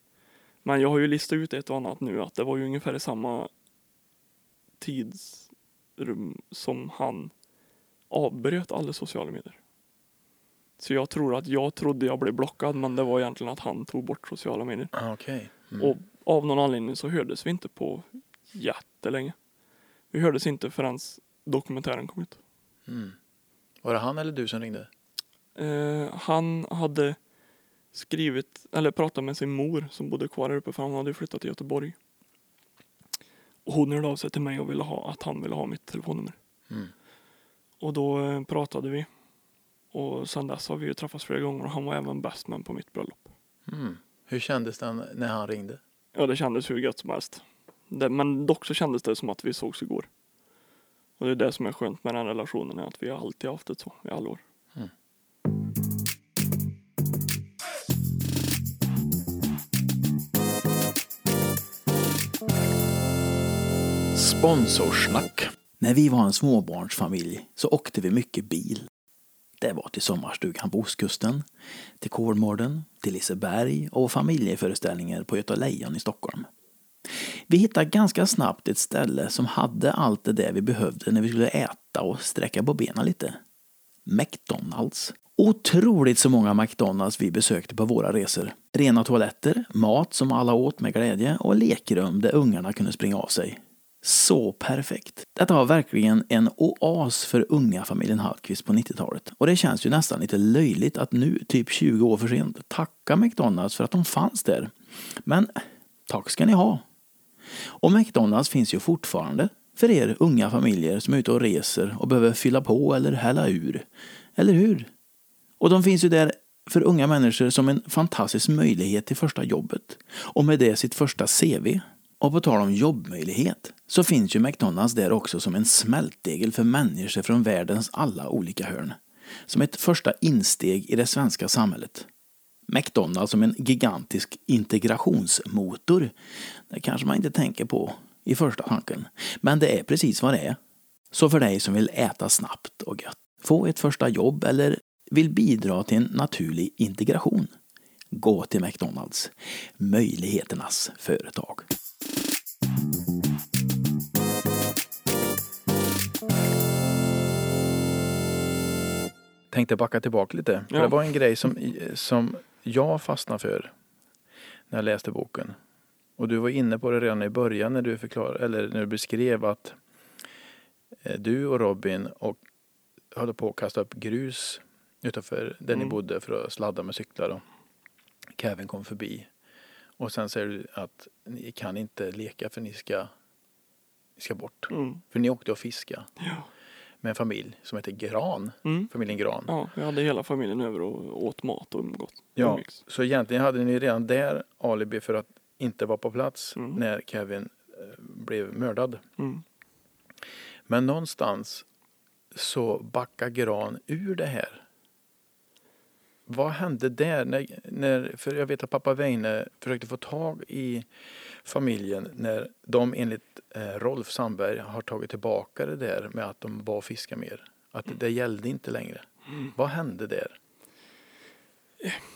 Men jag har ju listat ut ett och annat nu att det var ju ungefär i samma tidsrum som han avbröt alla sociala medier. Så jag tror att jag trodde jag blev blockad men det var egentligen att han tog bort sociala medier. Ah, Okej. Mm. Och av någon anledning så hördes vi inte på jättelänge. Vi hördes inte förrän dokumentären kom ut. Mm. Var det han eller du som ringde? Eh, han hade skrivit, eller pratat med sin mor som bodde kvar här uppe för han hade flyttat till Göteborg. Och hon hörde av sig till mig och ville ha, att han ville ha mitt telefonnummer. Mm. Och då eh, pratade vi. Och sen dess har vi ju träffats flera gånger och han var även best man på mitt bröllop. Mm. Hur kändes det när han ringde? Ja, det kändes hur gött som helst. Det, men dock så kändes det som att vi sågs igår. Och det är det som är skönt med den relationen, är att vi har alltid haft det så i alla år. Sponsorsnack. När vi var en småbarnsfamilj så åkte vi mycket bil. Det var till sommarstugan på ostkusten, till Kolmården, till Liseberg och familjeföreställningar på Göta Lejon i Stockholm. Vi hittade ganska snabbt ett ställe som hade allt det där vi behövde när vi skulle äta och sträcka på benen lite. McDonalds. Otroligt så många McDonalds vi besökte på våra resor. Rena toaletter, mat som alla åt med glädje och lekrum där ungarna kunde springa av sig. Så perfekt. Detta var verkligen en oas för unga familjen Hallqvist på 90-talet. Och det känns ju nästan lite löjligt att nu, typ 20 år för sent, tacka McDonalds för att de fanns där. Men tack ska ni ha. Och McDonalds finns ju fortfarande för er unga familjer som är ute och reser och behöver fylla på eller hälla ur. Eller hur? Och de finns ju där för unga människor som en fantastisk möjlighet till första jobbet. Och med det sitt första CV. Och på tal om jobbmöjlighet så finns ju McDonalds där också som en smältdegel för människor från världens alla olika hörn. Som ett första insteg i det svenska samhället. McDonalds som en gigantisk integrationsmotor. Det kanske man inte tänker på i första tanken. Men det är precis vad det är. Så för dig som vill äta snabbt och gött, få ett första jobb eller vill bidra till en naturlig integration. Gå till McDonalds. Möjligheternas företag. Tänkte backa tillbaka lite. Ja. Det var en grej som, som jag fastnade för när jag läste boken. Och du var inne på det redan i början när du förklarade, eller när du beskrev att eh, du och Robin och höll på att kasta upp grus utanför där ni Mm. bodde för att sladda med cyklar. Och Kevin kom förbi. Och sen säger du att ni kan inte leka för ni ska, ni ska bort. Mm. För ni åkte och fiska Ja. Med en familj som heter Gran. Mm. Familjen Gran. ja, vi hade hela familjen över och åt mat och umgått. Ja, umgicks. så egentligen hade ni redan där alibi för att inte vara på plats Mm. när Kevin eh, blev mördad. Mm. Men någonstans så backar Gran ur det här. Vad hände där? När, när, för jag vet att pappa Weine försökte få tag i familjen när de enligt eh, Rolf Sandberg har tagit tillbaka det där med att de var fiska mer. Att det gällde inte längre. Vad hände där?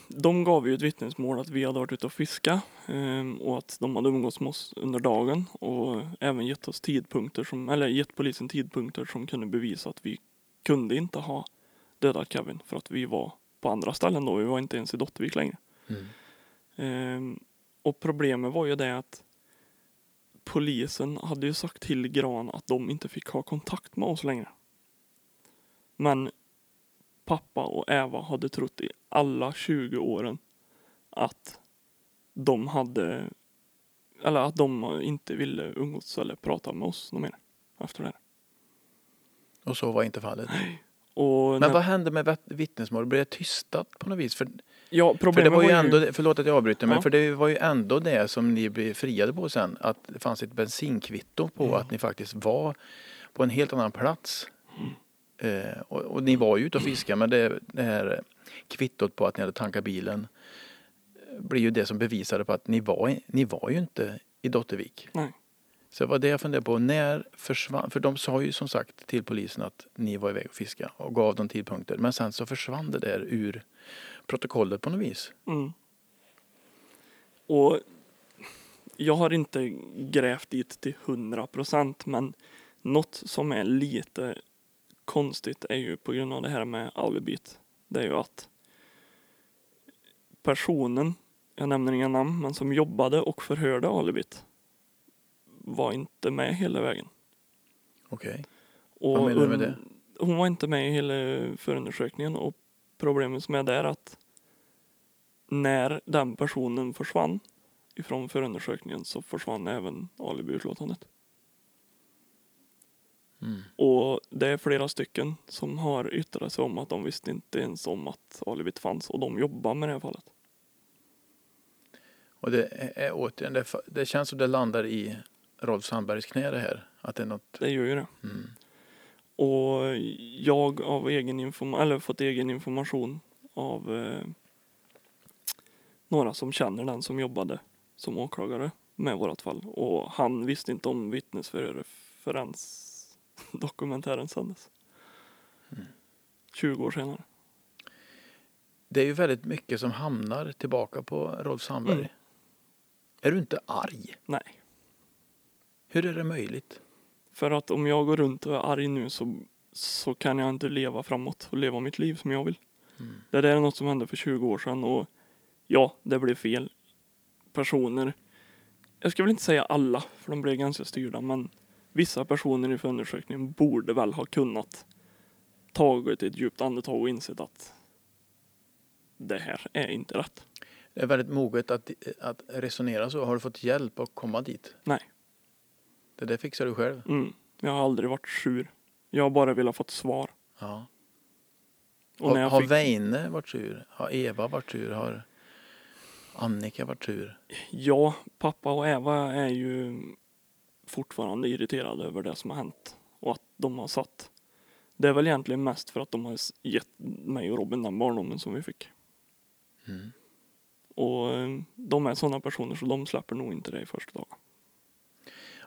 De gav ju ett vittnesmål att vi hade varit ute och fiska ehm, och att de hade umgåtts med oss under dagen och även gett oss tidpunkter som, eller gett polisen tidpunkter som kunde bevisa att vi kunde inte ha dödat Kevin för att vi var på andra ställen då. Vi var inte ens i Dottervik längre. Ehm, och problemet var ju det att polisen hade ju sagt till Gran att de inte fick ha kontakt med oss längre. Men pappa och Eva hade trott i alla 20 åren att de hade eller att de inte ville umgås eller prata med oss något mer efter det. här. Och så var inte fallet. Och Men vad hände med vet- vittnesmål? Blev det tystat på något vis? För Ja, För det var ju ju- ändå, förlåt att jag avbryter, men Ja. för det var ju ändå det som ni blev friade på sen. Att det fanns ett bensinkvitto på Mm. att ni faktiskt var på en helt annan plats. Eh, och, och ni var ju ute och fiskade, men det, det här kvittot på att ni hade tankat bilen eh, blir ju det som bevisade på att ni var, ni var ju inte i Dottervik. Nej. Så det var det jag funderade på. När försvann, för de sa ju som sagt till polisen att ni var iväg och fiska och gav dem tidpunkter. Men sen så försvann det där ur protokollet på något vis. Mm. Och jag har inte grävt dit till hundra procent men något som är lite konstigt är ju på grund av det här med alibit. Det är ju att personen, jag nämner inga namn, men som jobbade och förhörde alibit var inte med hela vägen. Okej. Och Vad menar du med det? Hon var inte med i hela förundersökningen och problemet som är där är att när den personen försvann ifrån förundersökningen så försvann även alibiutlåtandet. Mm. Och det är flera stycken som har yttrat sig om att de visste inte ens om att alibit fanns och de jobbar med det här fallet. Och det är, är återigen, det, fa- det känns som det landar i Rolf Sandbergs knä det här. Att det är något... Det gör ju det. Mm. Och jag av egen information, eller fått egen information av eh, några som känner den som jobbade som åklagare med vårat fall. Och han visste inte om vittnesförhör förrän dokumentären sändes. 20 år senare. Det är ju väldigt mycket som hamnar tillbaka på Rolf Sandberg. Mm. Är du inte arg? Nej. Hur är det möjligt? För att om jag går runt och är arg nu så, så kan jag inte leva framåt och leva mitt liv som jag vill. Mm. Det där är något som hände för 20 år sedan och ja, det blev fel. Personer, jag ska väl inte säga alla, för de blev ganska styrda, men vissa personer i förundersökningen borde väl ha kunnat tagit ett djupt andetag och insett att det här är inte rätt. Det är väldigt moget att, att resonera så. Har du fått hjälp att komma dit? Nej. Det där fixar du själv. Mm. Jag har aldrig varit sur. Jag har bara velat fått svar. Ja. Och har när jag har fick, Weine varit sur? Har Eva varit sur? Har Annika varit sur? ja, pappa och Eva är ju fortfarande irriterade över det som har hänt. Och att de har satt. Det är väl egentligen mest för att de har gett mig och Robin den barndomen som vi fick. Mm. Och eh, de är sådana personer så de släpper nog inte det i första dagen.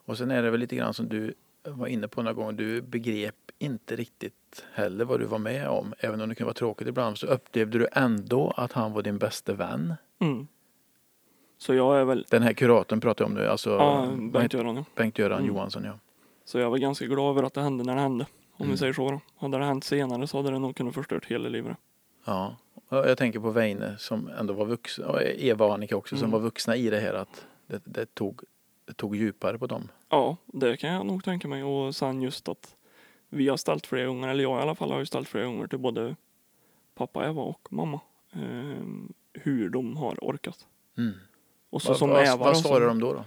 Och sen är det väl lite grann som du var inne på några gånger. Du begrep inte riktigt heller vad du var med om. Även om det kunde vara tråkigt ibland så upplevde du ändå att han var din bästa vän. Mm. Så jag är väl, Den här kuratorn pratar jag om nu. Alltså ja, vad Bengt heter- Göran ja. Bengt-Göran Mm. Johansson. Ja. Så jag var ganska glad över att det hände när det hände. Om Mm. vi säger så då. Hade det hänt senare så hade det nog kunnat förstört hela livet. Ja. Jag tänker på Weine som ändå var vuxna. Och Eva och Annika också som Mm. var vuxna i det här. Att det, det, tog, tog djupare på dem. Ja, det kan jag nog tänka mig. Och sen just att vi har ställt flera gånger, eller jag i alla fall har ju ställt flera gånger till både pappa, Eva och mamma. Eh, hur de har orkat. Mm. Och så Vad, som vad, Eva vad som, de då? då?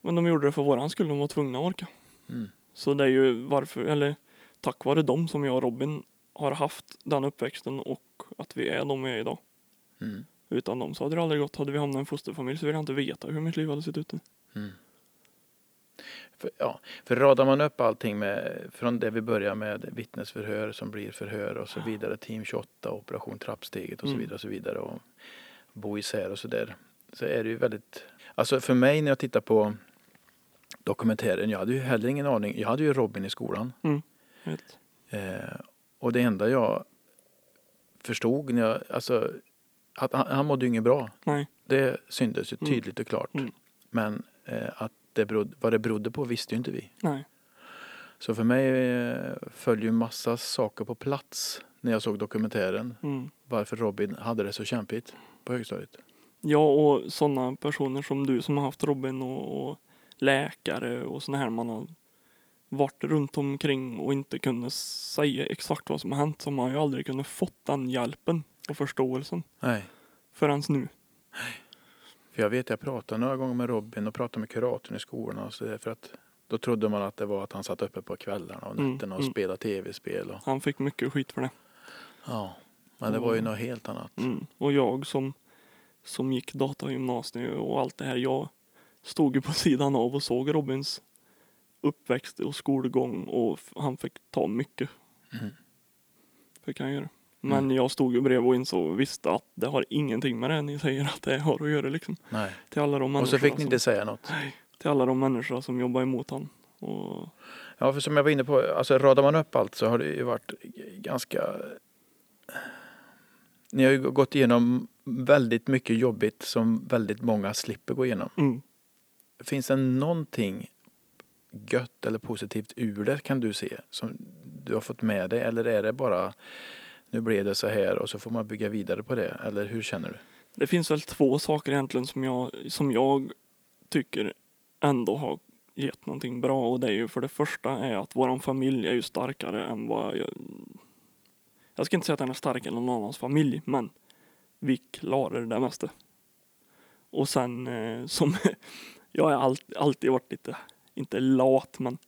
Men de gjorde det för våran skull, de var tvungna att orka. Mm. Så det är ju varför, eller tack vare dem som jag och Robin har haft den uppväxten och att vi är de vi är idag. Mm. Utan dem så hade det aldrig gått. Hade vi hamnat i en fosterfamilj så vill jag inte veta hur mitt liv hade sett ut. Mm. För, ja, för radar man upp allting med, från det vi börjar med vittnesförhör som blir förhör och så vidare, team 28, operation trappsteget och så Mm. vidare och så vidare och bo isär och så där. Så är det ju väldigt, alltså för mig när jag tittar på dokumentären, jag hade ju heller ingen aning, jag hade ju Robin i skolan Helt. eh, och det enda jag förstod när jag, alltså att han, han mådde ju inget bra. Nej. Det syntes ju Mm. tydligt och klart. Mm. Men att det berodde, vad det berodde på visste ju inte vi. Nej. Så för mig eh, föll ju massa saker på plats när jag såg dokumentären. Mm. Varför Robin hade det så kämpigt på högstadiet. Ja, och sådana personer som du som har haft Robin och, och läkare och sådana här man har varit runt omkring och inte kunnat säga exakt vad som har hänt. Som har ju aldrig kunnat fått den hjälpen och förståelsen Nej, förrän nu. För jag vet jag pratade några gånger med Robin och pratade med kuratorn i skolan och så där, för att då trodde man att det var att han satt uppe på kvällarna och Mm, nätterna och mm. spelade tv-spel. Och, Han fick mycket skit för det. ja. Men det var ju Och- något helt annat. Mm. Och jag som, som gick datagymnasium och allt det här, jag stod ju på sidan av och såg Robins uppväxt och skolgång och han fick ta mycket. Mm. Fick han göra. Men jag stod ju bredvid och insåg visste att det har ingenting med det ni säger att det har att göra liksom. Nej. Till alla de Och så fick ni inte säga något. till alla de människor som jobbar emot han. Och Ja, för som jag var inne på, alltså radar man upp allt så har det ju varit ganska... Ni har ju gått igenom väldigt mycket jobbigt som väldigt många slipper gå igenom. mm, Finns det någonting gött eller positivt ur det kan du se som du har fått med dig eller är det bara nu blev det så här och så får man bygga vidare på det eller hur känner du? Det finns väl två saker egentligen som jag, som jag tycker ändå har gett någonting bra och det är ju för det första är att våran familj är ju starkare än vad jag... Jag ska inte säga att den är starkare än någon annans familj men vi klarar det mesta. Och sen eh, som jag har alltid varit lite, inte lat men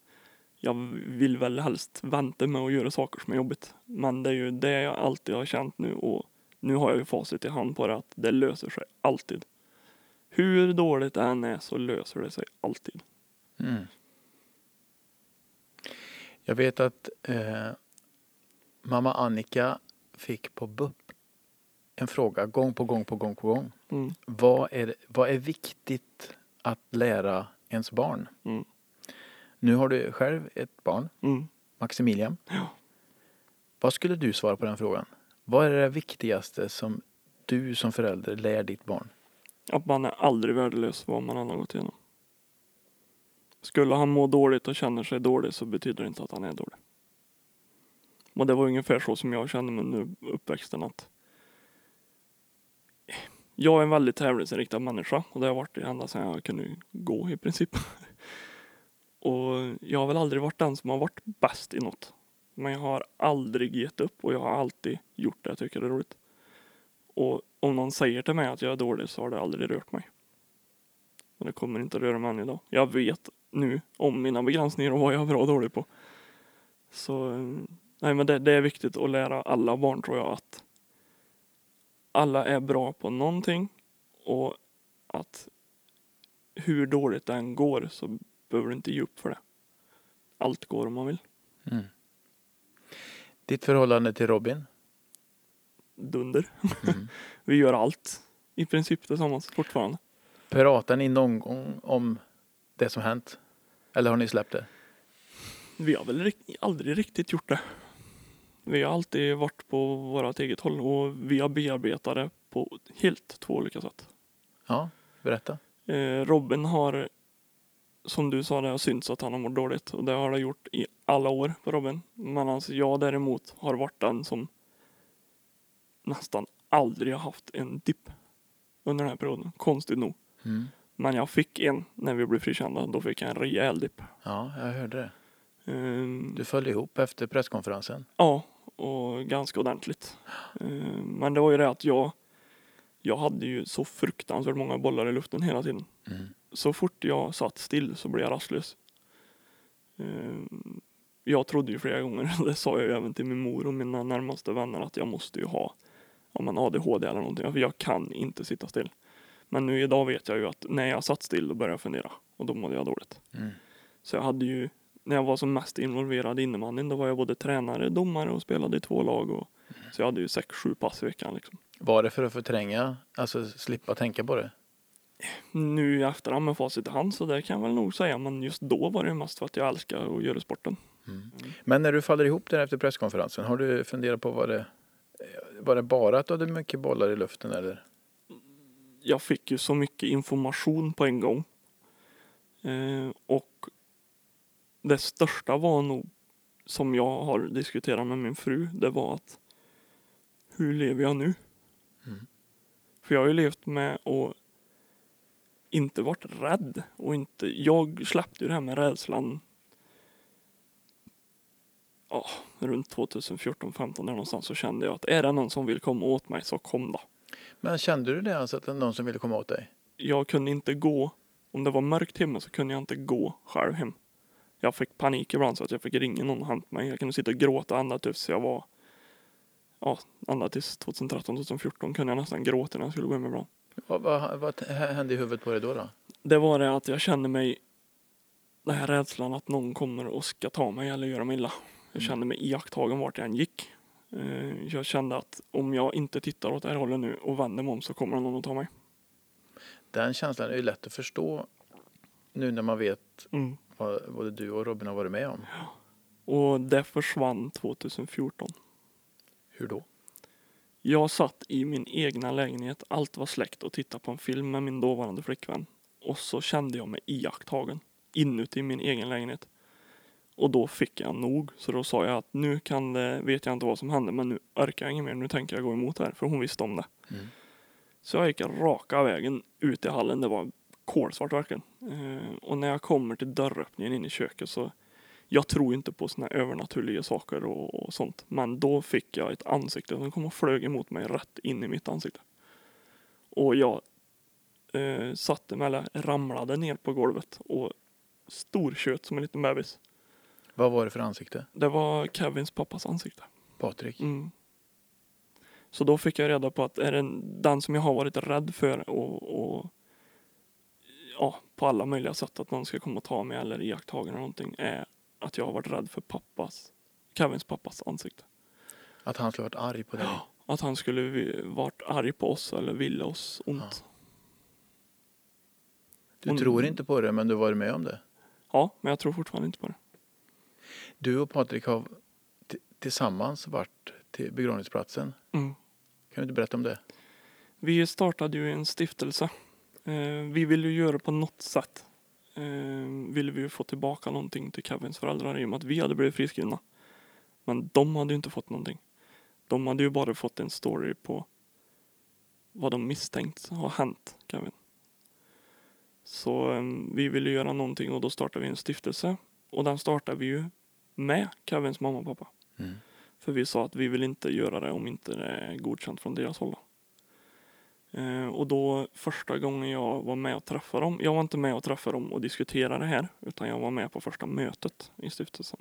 jag vill väl helst vänta med att göra saker som är jobbigt. Men det är ju det jag alltid har känt nu och nu har jag ju facit i hand på det att det löser sig alltid. Hur dåligt det än är så löser det sig alltid. Mm. Jag vet att eh, mamma Annika fick på BUP en fråga gång på gång på gång på gång. Mm. Vad är, vad är viktigt att lära ens barn? Mm. Nu har du själv ett barn, Mm. Maximilian. Ja. Vad skulle du svara på den frågan? Vad är det viktigaste som du som förälder lär ditt barn? Att man är aldrig värdelös vad man än har gått igenom. Skulle han må dåligt och känner sig dålig så betyder det inte att han är dålig. Och det var ungefär så som jag kände mig under uppväxten att jag är en väldigt tävlingsinriktad människa och det har jag varit ända sedan jag kunde gå i princip och jag har väl aldrig varit den som har varit bäst i något. Men jag har aldrig gett upp och jag har alltid gjort det jag tycker det är roligt. Och om någon säger till mig att jag är dålig så har det aldrig rört mig. Och det kommer inte röra mig än idag. Jag vet nu om mina begränsningar och vad jag är bra och dålig på. Så nej men det, det är viktigt att lära alla barn tror jag att alla är bra på någonting och att hur dåligt det än går så behöver du inte ge upp för det. Allt går om man vill. Mm. Ditt förhållande till Robin? Dunder. Mm. Vi gör allt i princip tillsammans fortfarande. Pratar ni någon gång om det som hänt? Eller har ni släppt det? Vi har väl aldrig riktigt gjort det. Vi har alltid varit på vårt eget håll och vi har bearbetat det på helt två olika sätt. Ja, berätta. Eh, Robin har, som du sa, det har synts att han har mått dåligt och det har det gjort i alla år på Robin. Men alltså jag däremot har varit den som nästan aldrig har haft en dipp under den här perioden, konstigt nog. Mm. Men jag fick en när vi blev frikända, då fick jag en rejäl dipp. Ja, jag hörde det. Ehm, Du föll ihop efter presskonferensen. Ja, och ganska ordentligt. Eh, Men det var ju det att jag, jag hade ju så fruktansvärt många bollar i luften hela tiden. Mm. Så fort jag satt still så blev jag rastlös. Eh, Jag trodde ju flera gånger, det sa jag ju även till min mor och mina närmaste vänner, att jag måste ju ha om man ADHD eller någonting, för jag kan inte sitta still. Men nu idag vet jag ju att när jag satt still då började jag fundera och då mådde jag dåligt. Mm. Så jag hade ju, när jag var som mest involverad i innebandyn, då var jag både tränare, domare och spelade i två lag. Och, så jag hade ju sex, sju pass i veckan. Liksom. Var det för att förtränga, alltså slippa tänka på det? Nu i efterhand med facit i hand så det kan jag väl nog säga, men just då var det mest för att jag älskar att göra sporten. Men när du faller ihop där efter presskonferensen, har du funderat på vad det var det bara att du hade mycket bollar i luften eller? Jag fick ju så mycket information på en gång. Eh, och det största var nog, som jag har diskuterat med min fru, det var att hur lever jag nu? Mm. För jag har ju levt med att inte varit rädd och inte, jag släppte ju det här med rädslan ja, runt 2014-15 där någonstans så kände jag att är det någon som vill komma åt mig så kom då. Men kände du det alltså att det var någon som ville komma åt dig? jag kunde inte gå, om det var mörkt hemma så kunde jag inte gå själv hem. Jag fick panik ibland så att jag fick ringa någon och hämta mig. Jag kunde sitta och gråta ända tills jag var ja, ända tills 2013, 2014 kunde jag nästan gråta när jag skulle gå hem ibland. Vad, vad, vad hände i huvudet på dig då? då? Det var det att jag kände mig, den här rädslan att någon kommer och ska ta mig eller göra mig illa. Jag Mm. kände mig iakttagen vart jag än gick. Eh, Jag kände att om jag inte tittar åt det här hållet nu och vänder mig om så kommer någon att ta mig. Den känslan är ju lätt att förstå nu när man vet Mm. vad både du och Robin har varit med om. Och det försvann 2014. Hur då? Jag satt i min egna lägenhet, allt var släckt och tittade på en film med min dåvarande flickvän. Och så kände jag mig iakttagen inuti min egen lägenhet. Och då fick jag nog, så då sa jag att nu kan det, vet jag inte vad som hände, men nu orkar jag inget mer, nu tänker jag gå emot det här, för hon visste om det. Mm. Så jag gick raka vägen ut i hallen, det var kolsvart verkligen. Eh, och när jag kommer till dörröppningen in i köket så jag tror inte på såna övernaturliga saker och, och sånt. Men då fick jag ett ansikte som kom och flög emot mig rätt in i mitt ansikte. Och jag eh, satte mig, eller ramlade ner på golvet och storkött som en liten bebis. Vad var det för ansikte? Det var Kevins pappas ansikte. Patrik? Mm. Så då fick jag reda på att är det den som jag har varit rädd för och, och ja, på alla möjliga sätt att någon ska komma och ta mig eller iakttagen eller någonting är att jag har varit rädd för pappas, Kevins pappas ansikte. Att han skulle varit arg på dig? Att han skulle varit arg på oss eller ville oss ont. Du Och- tror inte på det men du varit med om det? Ja, men jag tror fortfarande inte på det. Du och Patrik har tillsammans varit till begravningsplatsen. Mm. Kan du inte berätta om det? Vi startade ju en stiftelse. Eh, vi ville ju göra på något sätt. Eh, ville vi ju få tillbaka någonting till Kevins föräldrar i och med att vi hade blivit friskrivna. Men de hade ju inte fått någonting. De hade ju bara fått en story på vad de misstänkt har hänt Kevin. Så eh, vi ville göra någonting och då startade vi en stiftelse. Och den startade vi ju med Kevins mamma och pappa. Mm. För vi sa att vi vill inte göra det om inte det är godkänt från deras håll. Eh, och då första gången jag var med och träffade dem, jag var inte med och träffade dem och diskuterade det här, utan jag var med på första mötet i stiftelsen.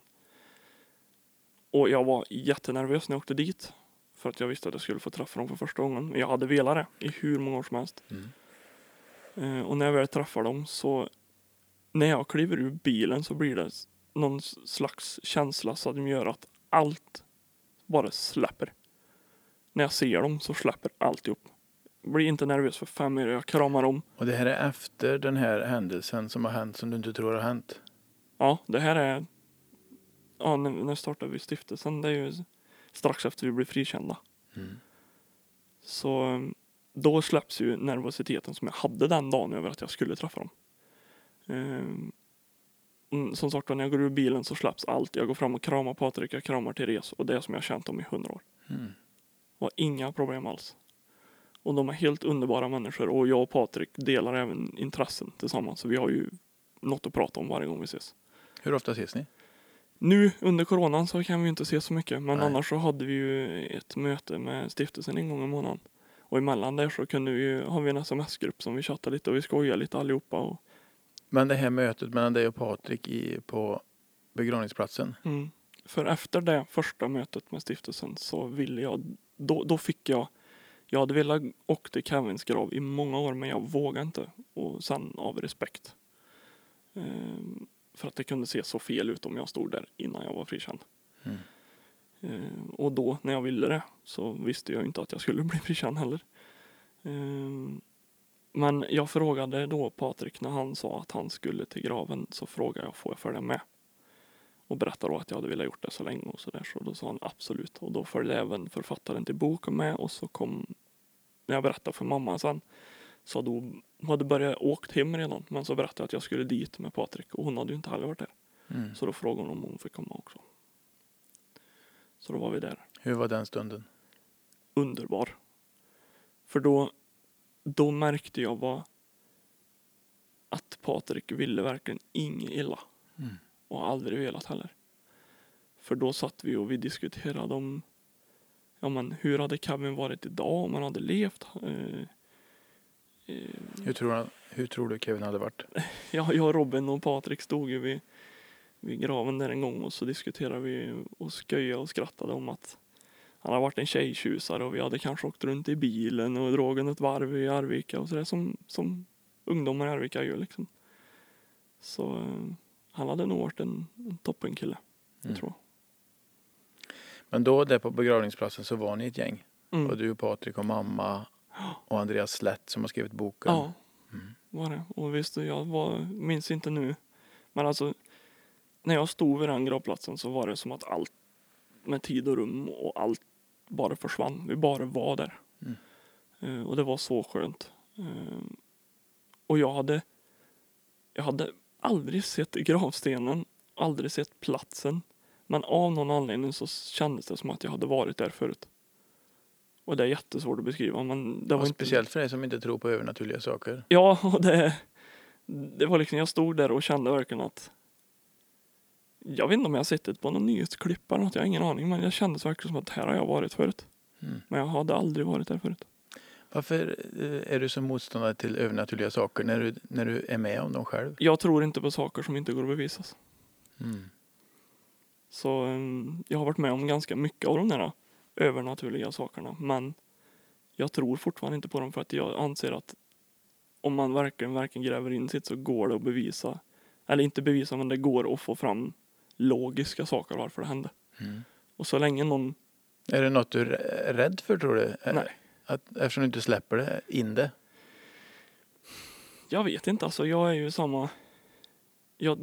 Och jag var jättenervös när jag åkte dit, för att jag visste att jag skulle få träffa dem för första gången. Jag hade velat det i hur många år som helst. Mm. Eh, och när jag väl träffar dem så, när jag kliver ur bilen så blir det någon slags känsla så att de gör att allt bara släpper. När jag ser dem så släpper alltihop. Blir inte nervös för fem öre. Jag kramar dem. Och det här är efter den här händelsen som har hänt som du inte tror har hänt? Ja, det här är... Ja, när, när startade vi stiftelsen? Det är ju strax efter vi blev frikända. Mm. Så eh, då släpps ju nervositeten som jag hade den dagen över att jag skulle träffa dem. Ehm, mm, som sagt när jag går ur bilen så släpps allt. Jag går fram och kramar Patrik, jag kramar Therese och det är som jag känt dem i hundra år. Mm. Var inga problem alls. Och de är helt underbara människor och jag och Patrik delar även intressen tillsammans. Så vi har ju något att prata om varje gång vi ses. Hur ofta ses ni? Nu under coronan så kan vi inte se så mycket men Nej. annars så hade vi ju ett möte med stiftelsen en gång i månaden. Och emellan där så kunde vi har vi en sms-grupp som vi chattar lite och vi skojar lite allihopa. Och, Men det här mötet mellan dig och Patrik i, på begravningsplatsen. mm. För efter det första mötet med stiftelsen så ville jag, då, då fick jag, jag hade velat åka till Kevins grav i många år men jag vågade inte. Och sen av respekt. Ehm, för att det kunde se så fel ut om jag stod där innan jag var frikänd. Mm. Eh, och då när jag ville det så visste jag inte att jag skulle bli frikänd heller. Eh, men jag frågade då Patrik när han sa att han skulle till graven så frågade jag får jag följa med? Och berättade då att jag hade velat gjort det så länge och sådär så då sa han absolut och då följde även författaren till boken med och så kom när jag berättade för mamma sen så då hon hade börjat åkt hem redan men så berättade jag att jag skulle dit med Patrik och hon hade ju inte heller varit där. Mm. Så då frågade hon om hon fick komma också. Så då var vi där. Hur var den stunden? Underbar. För då, då märkte jag vad att Patrik ville verkligen inget illa. Mm. Och har aldrig velat heller. För då satt vi och vi diskuterade om ja, men hur hade Kevin varit idag om han hade levt? Eh, eh, Hur, tror han, hur tror du Kevin hade varit? Ja, jag, Robin och Patrik stod ju vid, vid graven där en gång och så diskuterade vi och skojade och skrattade om att han har varit en tjejtjusare och vi hade kanske åkt runt i bilen och dragit ett varv i Arvika och sådär som, som ungdomar i Arvika gör liksom. Så eh, han hade nog varit en, en toppenkille, Mm. tror Men då där på begravningsplatsen så var ni ett gäng. jag. Mm. Och du, Patrik och mamma och Andreas Slätt som har skrivit boken. Ja, Mm. var det. Och visst, jag var, minns inte nu. Men alltså, när jag stod vid den gravplatsen så var det som att allt med tid och rum och allt bara försvann. Vi bara var där. Mm. Eh, och det var så skönt. Eh, och jag hade, jag hade aldrig sett gravstenen, aldrig sett platsen. Men av någon anledning så kändes det som att jag hade varit där förut. Och det är jättesvårt att beskriva men det var inte... speciellt för dig som inte tror på övernaturliga saker. Ja, och det, det var liksom, jag stod där och kände verkligen att jag vet inte om jag har sett på någon nyhetsklipp eller något, jag har ingen aning, men jag kände verkligen som att här har jag varit förut. Mm. Men jag hade aldrig varit där förut. Varför eh, är du så motståndare till övernaturliga saker när du, när du är med om dem själv? Jag tror inte på saker som inte går att bevisas. Mm. Så um, jag har varit med om ganska mycket av de där övernaturliga sakerna, men jag tror fortfarande inte på dem för att jag anser att om man verkligen, verkligen gräver in sitt så går det att bevisa, eller inte bevisa, men det går att få fram logiska saker varför det hände. Mm. Och så länge någon, Är det något du är rädd för tror du? Eh, nej, Att, eftersom du inte släpper det in det? jag vet inte, alltså jag är ju samma, jag,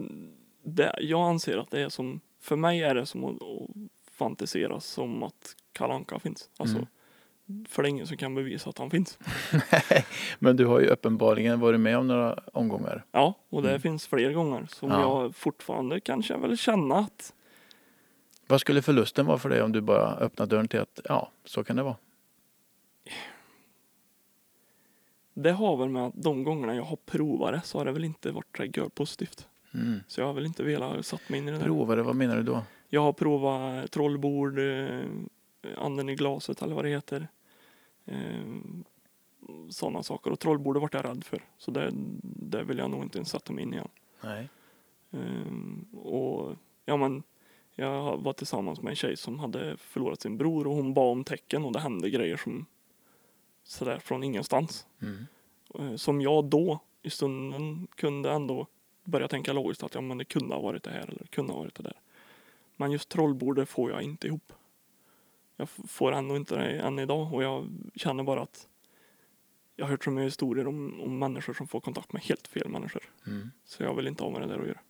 det, jag anser att det är som, för mig är det som att, att fantisera som att Kalanka finns. Alltså, Mm. för det är ingen som kan bevisa att han finns. Men du har ju uppenbarligen varit med om några omgångar. Ja, och det Mm. finns fler gånger som Ja. jag fortfarande kanske väl känna att Vad skulle förlusten vara för dig om du bara öppnar dörren till att ja, så kan det vara? Det har väl med att de gångerna jag har provat det så har det väl inte varit så gör positivt. Mm. Så jag har väl inte velat satt mig in i det där. Provare, vad menar du då? Jag har provat trollbord, eh, anden i glaset eller vad det heter. Eh, Sådana saker. Och trollbordet vart jag rädd för. Så det, det vill jag nog inte ens sätta mig in i igen. Nej. Eh, och ja men jag var tillsammans med en tjej som hade förlorat sin bror och hon bad om tecken och det hände grejer som sådär från ingenstans. Mm. Eh, Som jag då i stunden kunde ändå börja tänka logiskt att ja men det kunde ha varit det här eller det kunde ha varit det där. Men just trollbordet får jag inte ihop. Jag får ändå inte det än idag och jag känner bara att jag har hört så mycket historier om, om människor som får kontakt med helt fel människor. Mm. Så jag vill inte ha med det där att göra.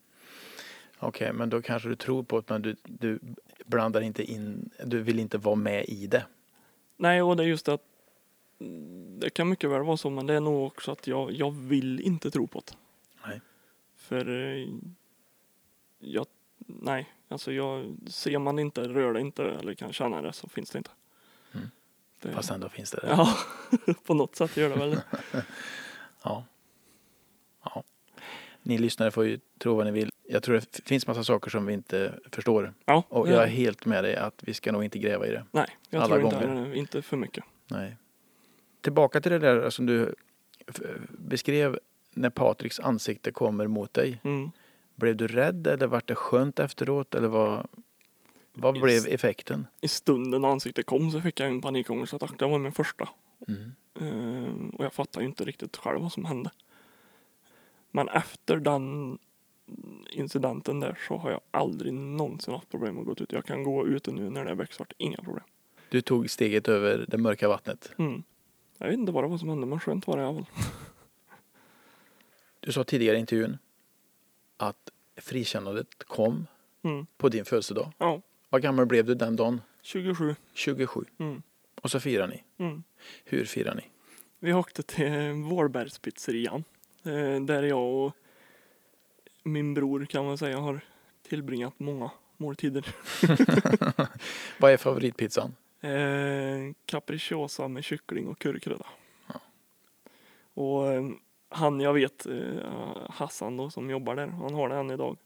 Okej, men då kanske du tror på det men du, du blandar inte in, du vill inte vara med i det. Nej, och det är just att det kan mycket väl vara så, men det är nog också att jag, jag vill inte tro på det. Nej. För eh, jag, nej, alltså jag, ser man det inte, rör det inte eller kan känna det så finns det inte. Mm. Det, Fast ändå finns det där. ja, på något sätt gör det väl det. Ja. ja. Ni lyssnare får ju tro vad ni vill. Jag tror det finns massa saker som vi inte förstår. Ja, Och det- jag är helt med dig att vi ska nog inte gräva i det. nej, jag alla tror inte, gånger. inte för mycket. Nej. Tillbaka till det där som du beskrev när Patriks ansikte kommer mot dig. Mm. Blev du rädd eller vart det skönt efteråt eller vad, vad Just- blev effekten? I stunden när ansiktet kom så fick jag en panikångestattack. Det var min första. Mm. Eh, och jag fattar ju inte riktigt själv vad som hände. Men efter den incidenten där så har jag aldrig någonsin haft problem att gå ut. Jag kan gå ute nu när det är becksvart, inga problem. Du tog steget över det mörka vattnet. Mm. Jag vet inte vad som hände men skönt var det i alla fall. Du sa tidigare i intervjun att frikännandet kom Mm. på din födelsedag. Ja, Vad gammal blev du den dagen? 27. 27. Mm. Och så firar ni. Mm. Hur firar ni? Vi åkte till Vårbergspizzerian. Eh, där jag och min bror kan man säga har tillbringat många måltider. Vad är favoritpizzan? Eh, capricciosa med kyckling och currykrydda. Ja. Och eh, han jag vet, eh, Hassan då som jobbar där, han har det än idag.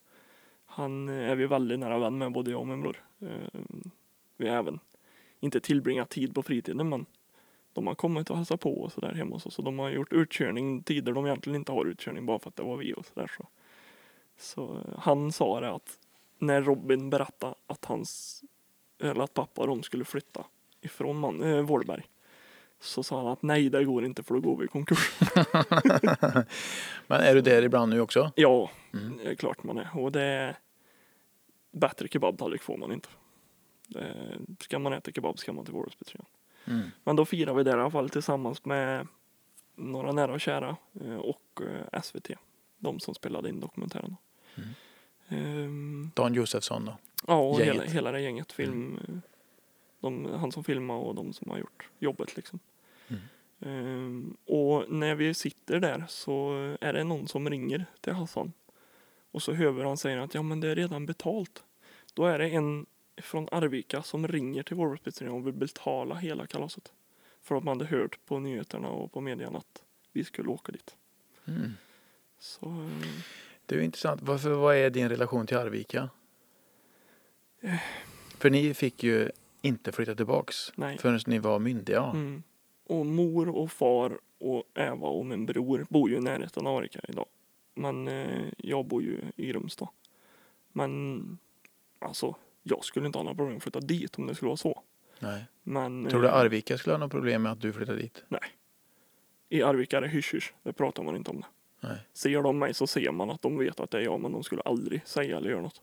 Han är vi väldigt nära vän med, både jag och min bror. Vi har även inte tillbringat tid på fritiden men de har kommit och hälsat på och sådär hemma hos oss. Och de har gjort utkörning tider de egentligen inte har utkörning bara för att det var vi och sådär. Så. så han sa det att när Robin berättade att hans, eller att pappa och de skulle flytta ifrån man, eh, Vålberg. Så sa han att nej det går inte för då går vi i konkurs. Men är du där ibland nu också? Ja, Mm. det är klart man är. Och det är bättre kebabtallrik får man inte. Det, ska man äta kebab ska man till Vårdhuspizzerian. Mm. Men då firar vi det i alla fall tillsammans med några nära och kära eh, och eh, SVT. De som spelade in dokumentären. Mm. Ehm, Dan Josefsson då? ja, och hela. Mm. hela det gänget. Film, eh, de, han som filmar och de som har gjort jobbet liksom. Mm. Ehm, och när vi sitter där så är det någon som ringer till Hassan. Och så hör han säga att ja men det är redan betalt. Då är det en från Arvika som ringer till Vårbergspizzerian och vill betala hela kalaset. För att man hade hört på nyheterna och på medierna att vi skulle åka dit. Mm. Så eh, Det är ju intressant. Varför, vad är din relation till Arvika? Eh. För ni fick ju inte flytta tillbaks nej. förrän ni var myndiga. Mm. Och mor och far och Eva och min bror bor ju i närheten av Arvika idag. Men eh, jag bor ju i Grumstad. Men alltså, jag skulle inte ha några problem att flytta dit om det skulle vara så. Nej. Men Tror du eh, Arvika skulle ha något problem med att du flyttade dit? i Arvika är det hysch hysch. Det pratar man inte om det. Nej. Ser de mig så ser man att de vet att det är jag men de skulle aldrig säga eller göra något.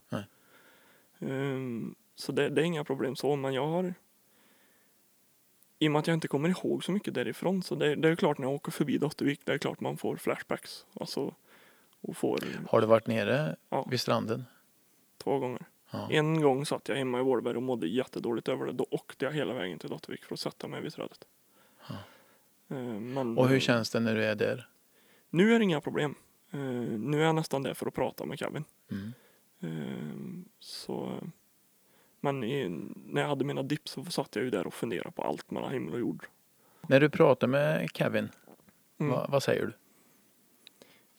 Ehm, så det, det är inga problem så men jag har i och med att jag inte kommer ihåg så mycket därifrån så det, det är klart när jag åker förbi Dottervik det är klart man får flashbacks. Alltså och får Har du varit nere Ja. vid stranden? två gånger. Ja. En gång satt jag hemma i Vårberg och mådde jättedåligt över det. Då åkte jag hela vägen till Dottervik för att sätta mig vid trädet. Ja. Ehm, Men, Och hur känns det när du är där? Nu är det inga problem. Eh, nu är jag nästan där för att prata med Kevin. Mm. Eh, så, men i, när jag hade mina dips så satt jag ju där och funderade på allt mellan himmel och jord. När du pratar med Kevin, Mm. vad, vad säger du?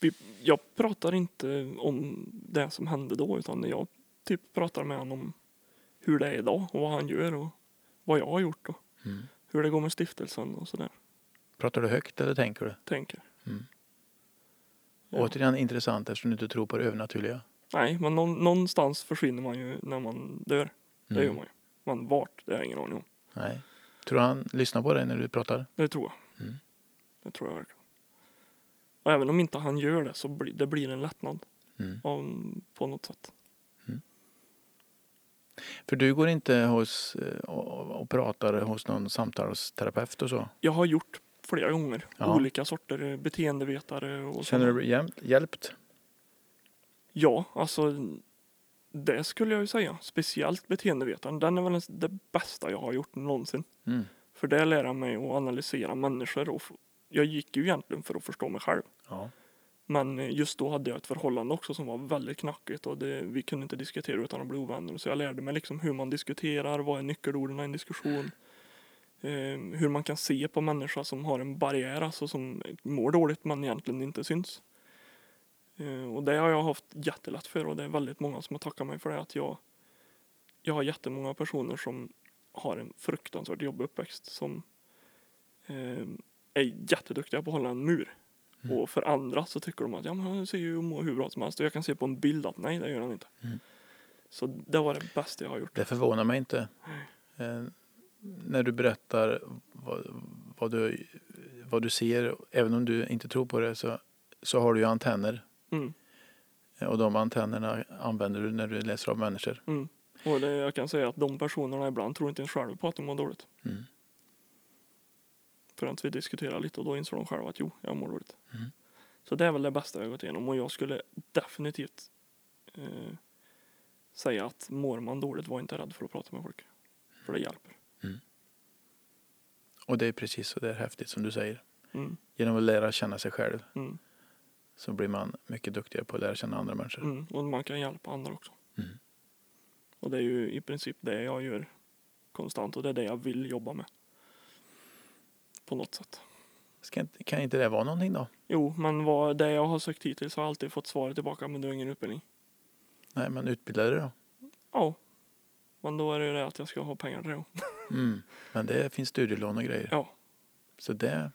Vi, jag pratar inte om det som hände då utan jag typ pratar med honom om hur det är idag och vad han gör och vad jag har gjort och Mm. hur det går med stiftelsen och sådär. Pratar du högt eller tänker du? Tänker. Mm. Ja. Återigen intressant eftersom du inte tror på det övernaturliga. Nej, men någon, någonstans försvinner man ju när man dör. Det Mm. gör man ju. Men vart, det har jag ingen aning om. Nej. Tror han lyssnar på dig när du pratar? Det tror jag. Mm. Det tror jag verkligen. Och även om inte han gör det så blir det blir en lättnad Mm. av, på något sätt. För du går inte hos eh, och, och pratar hos någon samtalsterapeut och så? Jag har gjort flera gånger. Ja. Olika sorter eh, beteendevetare och Känner du sådana. dig hjälp, hjälpt? Ja, alltså det skulle jag ju säga. Speciellt beteendevetaren. Den är väl det bästa jag har gjort någonsin. Mm. För det lär jag mig att analysera människor. Och jag gick ju egentligen för att förstå mig själv. Ja. Men eh, just då hade jag ett förhållande också som var väldigt knackigt och det, vi kunde inte diskutera utan att bli ovänner. Så jag lärde mig liksom hur man diskuterar, vad är nyckelorden i en diskussion. Eh, hur man kan se på människor som har en barriär, alltså som mår dåligt men egentligen inte syns. Eh, och det har jag haft jättelätt för och det är väldigt många som har tackat mig för det. Att jag, jag har jättemånga personer som har en fruktansvärt jobbig uppväxt som eh, är jätteduktiga på att hålla en mur. Mm. Och för andra så tycker de att ja, men han ser ju och mår hur bra som helst. Och jag kan se på en bild att nej, det gör han inte. Mm. Så det var det bästa jag har gjort. Det förvånar mig inte. Eh, när du berättar vad, vad, du, vad du ser, även om du inte tror på det, så, så har du ju antenner. Mm, Och de antennerna använder du när du läser av människor. mm. Och det, jag kan säga att de personerna ibland tror inte ens själva på att de mår dåligt. Mm. Förrän vi diskuterar lite och då inser de själva att jo, jag mår dåligt. Mm. Så det är väl det bästa jag gått igenom och jag skulle definitivt eh, säga att mår man dåligt, var inte rädd för att prata med folk. För det hjälper. Och det är precis så det är häftigt som du säger. Mm, Genom att lära känna sig själv mm, så blir man mycket duktigare på att lära känna andra människor. mm. Och man kan hjälpa andra också. Mm. Och det är ju i princip det jag gör konstant och det är det jag vill jobba med. På något sätt. Ska kan inte det vara någonting då? Jo, men vad, det jag har sökt hittills har alltid fått svaret tillbaka, men du har ingen utbildning. Nej, men utbilda dig då. Ja. Men då är det ju det att jag ska ha pengar till det. Mm. Men det finns studielån och grejer. Ja. Så det,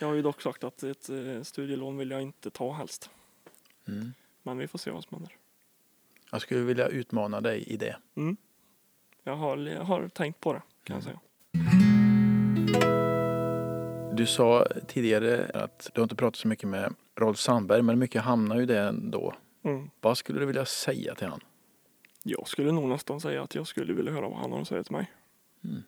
Jag har ju dock sagt att ett eh, studielån vill jag inte ta helst. mm. Men vi får se vad som händer. Jag skulle vilja utmana dig i det. Jag har, jag har tänkt på det, kan jag Mm. säga. Du sa tidigare att du har inte pratat så mycket med Rolf Sandberg, men mycket hamnar ju det ändå. Mm. Vad skulle du vilja säga till han? Jag skulle nog nästan säga att jag skulle vilja höra vad han har att säga till mig. Mm.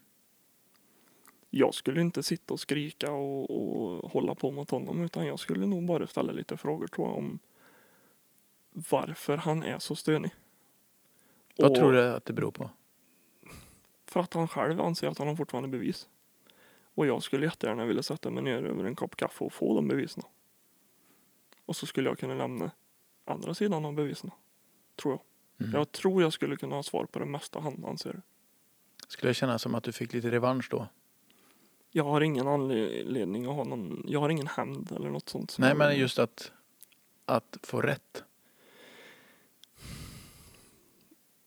Jag skulle inte sitta och skrika och, och hålla på mot honom utan jag skulle nog bara ställa lite frågor tror jag om varför han är så stönig. Vad Och tror du att det beror på? För att han själv anser att han har fortfarande bevis. Och jag skulle jättegärna vilja sätta mig ner över en kopp kaffe och få de bevisen. Och så skulle jag kunna lämna andra sidan av bevisen. Tror jag. Mm. Jag tror jag skulle kunna ha svar på det mesta han anser. Skulle det kännas som att du fick lite revansch då? Jag har ingen anledning att ha någon, jag har ingen hämnd eller något sånt. Nej, men just att, att få rätt.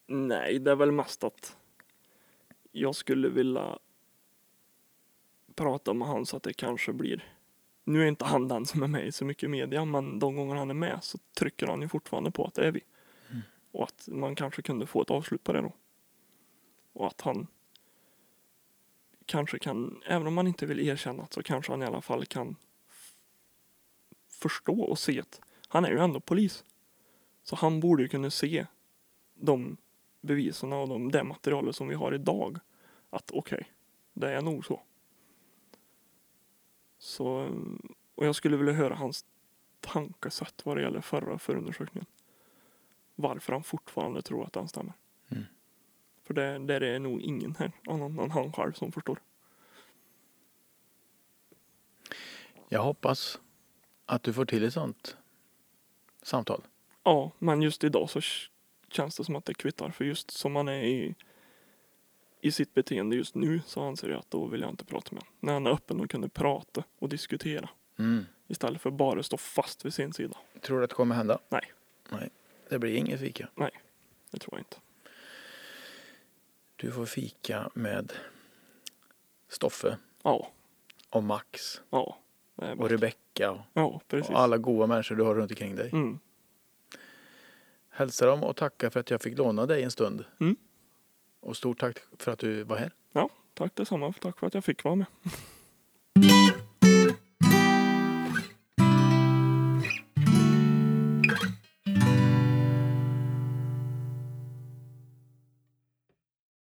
Nej, det är väl mest att jag skulle vilja prata med han så att det kanske blir nu är inte han den som är med i så mycket media, men de gånger han är med så trycker han ju fortfarande på att det är vi. Och att man kanske kunde få ett avslut på det då. Och att han kanske kan, även om man inte vill erkänna det, så kanske han i alla fall kan förstå och se att han är ju ändå polis. Så han borde ju kunna se de bevisen och de, det materialet som vi har idag. Att okej, det är nog så. Så, och jag skulle vilja höra hans tankesätt vad det gäller förra förundersökningen. Varför han fortfarande tror att den stämmer. Mm. För det, det är nog ingen här annan än han själv som förstår. Jag hoppas att du får till ett sånt samtal. Ja, men just idag så känns det som att det kvittar. För just som han är i, i sitt beteende just nu så anser jag att då vill jag inte prata med honom. När han är öppen och kunde prata och diskutera. Mm. Istället för bara stå fast vid sin sida. Tror du att det kommer hända? Nej. Nej. Det blir inget fika. Det tror jag inte. Du får fika med Stoffe Ja, och Max ja. Och. Rebecka och, Ja, precis. och alla goda människor du har runt omkring dig. Mm. Hälsa dem och tacka för att jag fick låna dig en stund. Mm. Och stort tack för att du var här. Tack detsamma. Tack för att jag fick vara med.